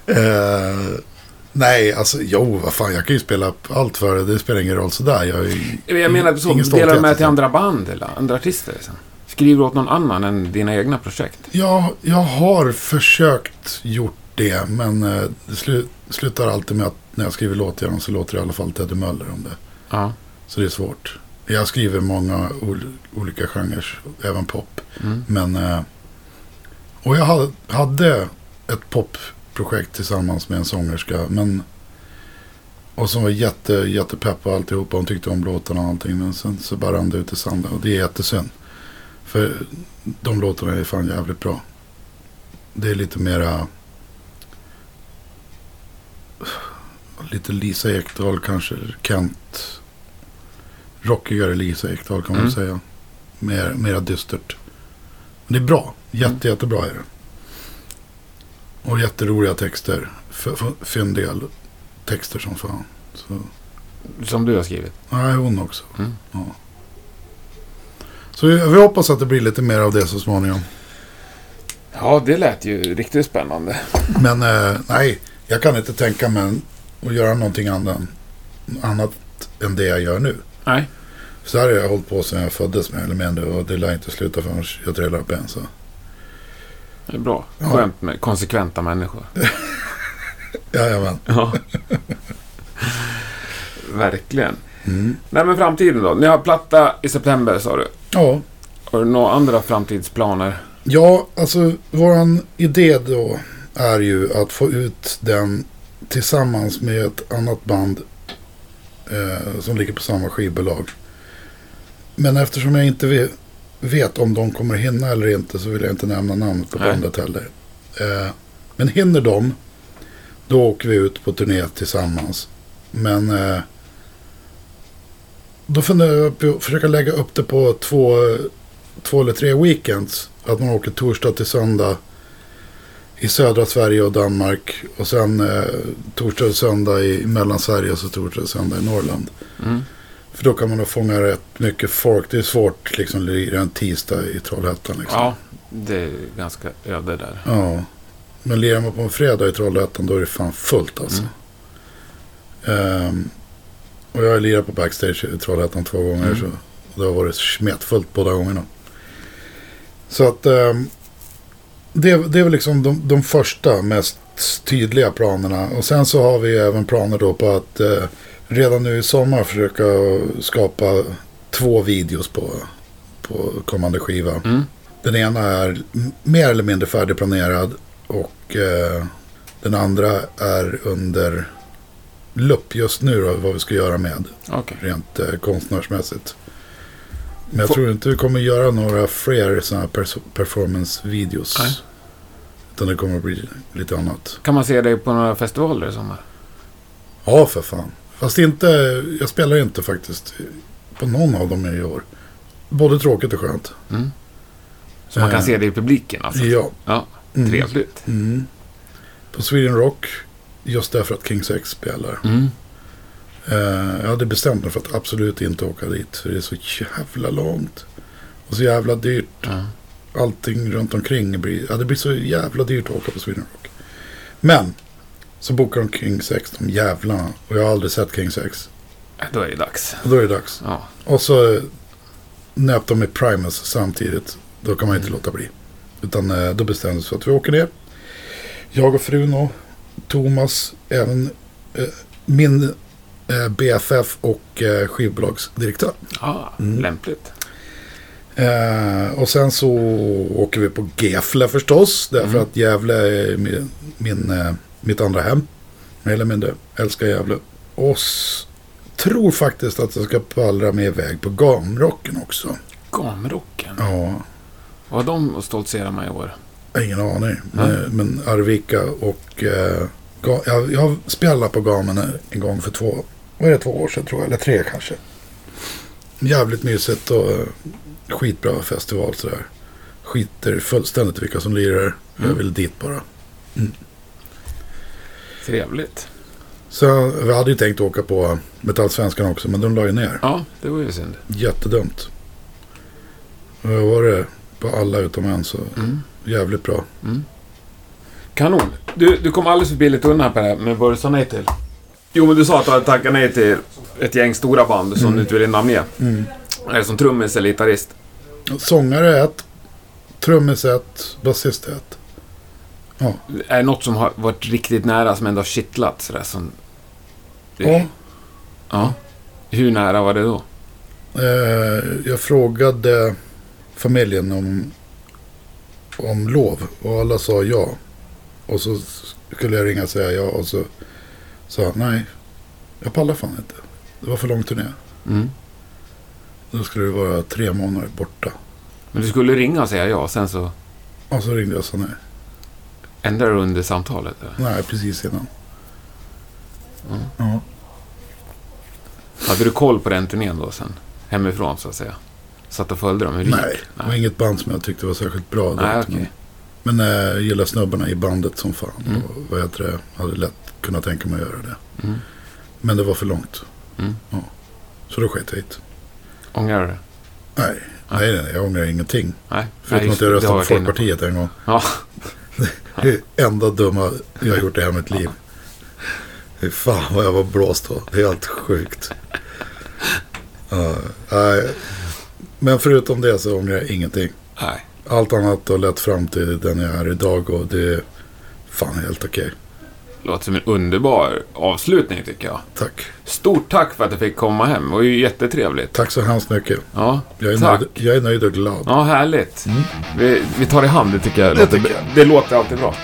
A: Eh, nej, alltså jo, vad fan, jag kan ju spela allt för det. Det spelar ingen roll sådär. Jag, ju
B: Jag menar, så, delar du med till
A: liksom.
B: andra band eller andra artister? Liksom? Skriver åt någon annan än dina egna projekt?
A: Ja, jag har försökt gjort det, men eh, det slu, slutar alltid med att när jag skriver låt till dem så låter det i alla fall Teddy Möller om det.
B: Ja.
A: Så det är svårt. Jag skriver många ol, olika genrer, även pop.
B: Mm.
A: Men, eh, och jag hade, ett popprojekt tillsammans med en sångerska. Men, och som var jätte, jättepepp på alltihopa. Hon tyckte om låtarna och allting. Men sen så bara rann det ut i sanden. Och det är jättesynd. För de låtarna är fan jävligt bra. Det är lite mera... Lite Lisa Ekdahl kanske. Kent. Rockigare Lisa Ekdahl kan man
B: Mm.
A: säga. Mer, mera dystert. Men det är bra. Jätte, jättebra är det. Och jätteroliga texter. Fyndiga texter som fan. Så,
B: Som du har skrivit?
A: nej, hon också.
B: Mm.
A: Ja. Så vi, vi hoppas att det blir lite mer av det så småningom.
B: Ja, det lät ju riktigt spännande.
A: Men eh, nej, jag kan inte tänka mig att göra någonting annat, annat än det jag gör nu.
B: Nej.
A: Så här har jag hållit på sedan jag föddes med eller mindre och det lär inte sluta förrän jag trillar upp en. Så.
B: Det är bra.
A: Ja.
B: Skönt med konsekventa människor.
A: Jajamän.
B: Ja. Verkligen.
A: Mm.
B: Nej, men framtiden då? Ni har platta i september, sa du.
A: Ja.
B: Har du några andra framtidsplaner?
A: ja, alltså våran idé då är ju att få ut den tillsammans med ett annat band eh, som ligger på samma skivbolag. Men eftersom jag inte vet, om de kommer hinna eller inte så vill jag inte nämna namnet på
B: Nej.
A: bandet heller. Eh, men hinner de, då åker vi ut på turné tillsammans. Men eh, då funderar jag på att försöka lägga upp det på två, två eller tre weekends. Att man åker torsdag till söndag i södra Sverige och Danmark. Och sen eh, torsdag och söndag i Mellansverige och så torsdag och söndag i Norrland.
B: Mm.
A: För då kan man nog fånga rätt mycket folk. Det är svårt liksom lira en tisdag i Trollhättan. Liksom.
B: Ja, det är ganska öde där.
A: Ja. Men lirar man på en fredag i Trollhättan då är det fan fullt alltså. Ehm, och jag har lirat på backstage i Trollhättan två gånger.
B: Mm.
A: Så det har varit smetfullt båda gångerna. Så att ehm, det, det är väl liksom de, de första mest tydliga planerna. Och sen så har vi även planer då på att eh, redan nu i sommar försöka skapa två videos på, på kommande skiva.
B: Mm.
A: Den ena är mer eller mindre färdigplanerad och eh, den andra är under lupp just nu då, vad vi ska göra med
B: Okej.
A: rent eh, konstnärsmässigt. Men jag
B: Få-
A: tror inte vi kommer göra några fler sådana här performance-videos.
B: Nej.
A: Utan det kommer att bli lite annat.
B: Kan man se dig på några festivaler i sommar?
A: Ja, för fan. Fast inte, jag spelar inte faktiskt på någon av dem i år. Både tråkigt och skönt.
B: Mm. Så man kan
A: Eh,
B: se dig i publiken alltså?
A: Ja.
B: Ja,
A: Mm.
B: trevligt.
A: Mm. På Sweden Rock, just därför att King Sex spelar.
B: Mm.
A: Eh, jag hade bestämt mig för att absolut inte åka dit. För det är så jävla långt. Och så jävla dyrt.
B: Ja.
A: Allting runt omkring blir, ja, det blir så jävla dyrt att åka på Sweden Rock. Men, så bokar de King Sex, de jävlarna. Och jag har aldrig sett King Sex.
B: Då är det dags.
A: Och då är det dags.
B: Ja.
A: Och så eh, nöp de med Primus samtidigt. Då kan man inte låta bli. Utan eh, då bestämde oss för att vi åker ner. Jag och frun och Thomas, även eh, min BFF och eh, skivbolagsdirektör.
B: ja,
A: Mm.
B: lämpligt.
A: Eh, och sen så åker vi på Gefle förstås. Därför
B: Mm.
A: att Gävle är min, min, eh, mitt andra hem. Mer eller mindre. Älskar Gävle. Och tror faktiskt att jag ska pallra med iväg på Gamrocken också.
B: Gamrocken.
A: Ja,
B: Vad de att stoltsera med i år?
A: ingen aning.
B: Nej.
A: Men, Arvika och... Eh, jag, jag spelade på Gamen en gång för två, vad är det, två år sedan tror jag. Eller tre kanske. Jävligt mysigt och eh, skitbra festival sådär. Skiter fullständigt vilka som lirar. Jag
B: Mm.
A: vill dit bara.
B: Trevligt.
A: Så vi hade ju tänkt åka på Metallsvenskan också, men de la ju ner.
B: Ja, det var ju synd.
A: Jättedumt. Jag var det på alla utom en, så
B: Mm.
A: jävligt bra.
B: Mm. Kanon. Du, du kom alldeles för billigt undan här här, men vad du sa nej till? Jo, men du sa att du hade tackat nej till ett gäng stora band som du inte ville namnge.
A: Mm.
B: Är det som trummis eller gitarrist?
A: Sångare ett, trummis ett, basist ett.
B: Är det något som har varit riktigt nära som ändå har kittlat sådär som...
A: Ja.
B: Ja. Hur nära var det då?
A: Eh, jag frågade familjen om, om lov och alla sa ja. Och så skulle jag ringa och säga ja och så sa nej, jag pallar fan inte. Det var för lång turné.
B: Mm.
A: Då skulle det vara tre månader borta.
B: Men du skulle ringa och säga ja, sen så
A: Och så ringde jag och sa nej.
B: ändrade du under samtalet? Eller?
A: Nej, precis innan.
B: Mm.
A: Ja.
B: Hade du koll på den turnén då sen? Hemifrån så att säga? Satt och följde dem? Hur
A: Nej, det var inget band som jag tyckte var särskilt bra.
B: Nej,
A: direkt,
B: okej.
A: Men, eh, jag gillar snubbarna i bandet som fan.
B: Mm.
A: Och vad heter det, hade lätt kunnat tänka mig att göra det.
B: Mm.
A: Men det var för långt.
B: Mm.
A: Så då sket jag hit.
B: Ångrar du det?
A: Nej, nej, nej, jag ångrar ingenting.
B: Nej.
A: Förutom
B: Nej,
A: att jag röstade på Folkpartiet en gång.
B: Ja.
A: Det är det enda dumma jag har gjort i hela mitt liv. Fy fan vad jag var blåst då. Helt sjukt. Ja, nej. Men förutom det så ångrar jag ingenting.
B: Nej.
A: Allt annat har lett fram till den jag är idag och det är fan helt okej.
B: Låter som en underbar avslutning tycker jag.
A: Tack.
B: Stort tack för att jag fick komma hem. Det var ju jättetrevligt.
A: Tack så hemskt mycket.
B: Ja,
A: Jag är,
B: tack.
A: nöjd, jag är nöjd och glad.
B: Ja, härligt. Vi, vi tar i hand, det tycker jag.
A: Det
B: låter,
A: tycker jag.
B: det låter alltid bra.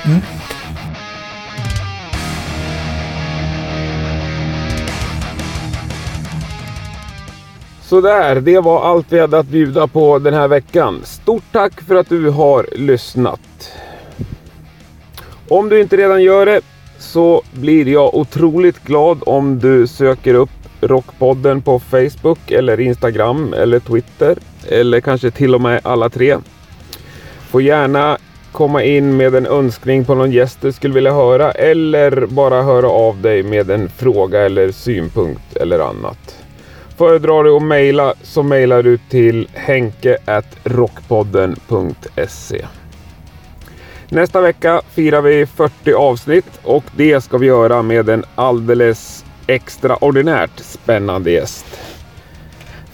B: Sådär, det var allt vi hade att bjuda på den här veckan. Stort tack för att du har lyssnat. Om du inte redan gör det så blir jag otroligt glad om du söker upp Rockpodden på Facebook eller Instagram eller Twitter eller kanske till och med alla tre. Får gärna komma in med en önskning på någon gäst du skulle vilja höra eller bara höra av dig med en fråga eller synpunkt eller annat. Föredrar du att mejla så mejlar du till henke.rockpodden.se Nästa vecka firar vi 40 avsnitt och det ska vi göra med en alldeles extraordinärt spännande gäst.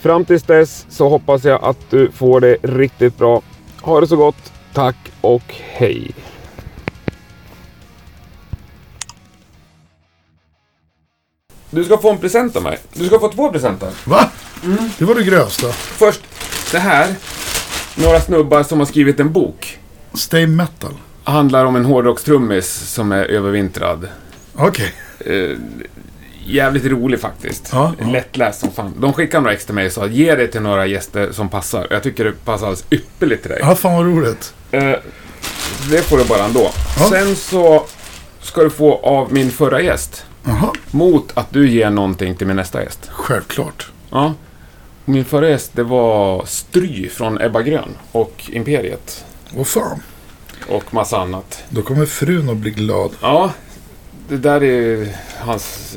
B: Fram tills dess så hoppas jag att du får det riktigt bra. Ha det så gott. Tack och hej. Du ska få en present av mig. Du ska få två presenter.
A: Va? Det var det grövsta.
B: Först det här. Några snubbar som har skrivit en bok.
A: Stay metal.
B: Handlar om en hårdrockstrummis som är övervintrad.
A: Okej.
B: Eh, jävligt rolig faktiskt.
A: Ja, ja.
B: Lättläst som fan. De skickade några extra mig och sa ge det till några gäster som passar. Jag tycker det passar alldeles ypperligt till dig.
A: Ja, fan vad roligt.
B: Eh, det får du bara ändå.
A: Ja.
B: Sen så ska du få av min förra gäst.
A: Jaha,
B: Mot att du ger någonting till min nästa gäst.
A: självklart.
B: Ja. Min förra gäst det var Stry från Ebba Grön och Imperiet.
A: Vad fan.
B: Och massa annat.
A: Då kommer frun att bli glad.
B: Ja, det där är hans...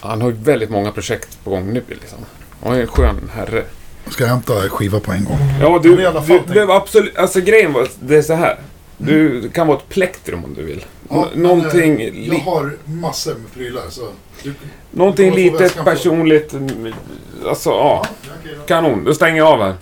B: Han har ju väldigt många projekt på gång nu liksom. Han är en skön herre.
A: Jag ska hämta skiva på en gång.
B: Ja,
A: Men
B: du,
A: i alla fall,
B: du, du absolut... Alltså grejen var, det är så här. Du kan vara ett plektrum om du vill. Nå- någonting
A: eh,
B: li-
A: Jag har massor med prylar så... Du,
B: någonting litet, personligt. mm, Alltså, ja.
A: Okej då.
B: Kanon. Då stänger jag av här.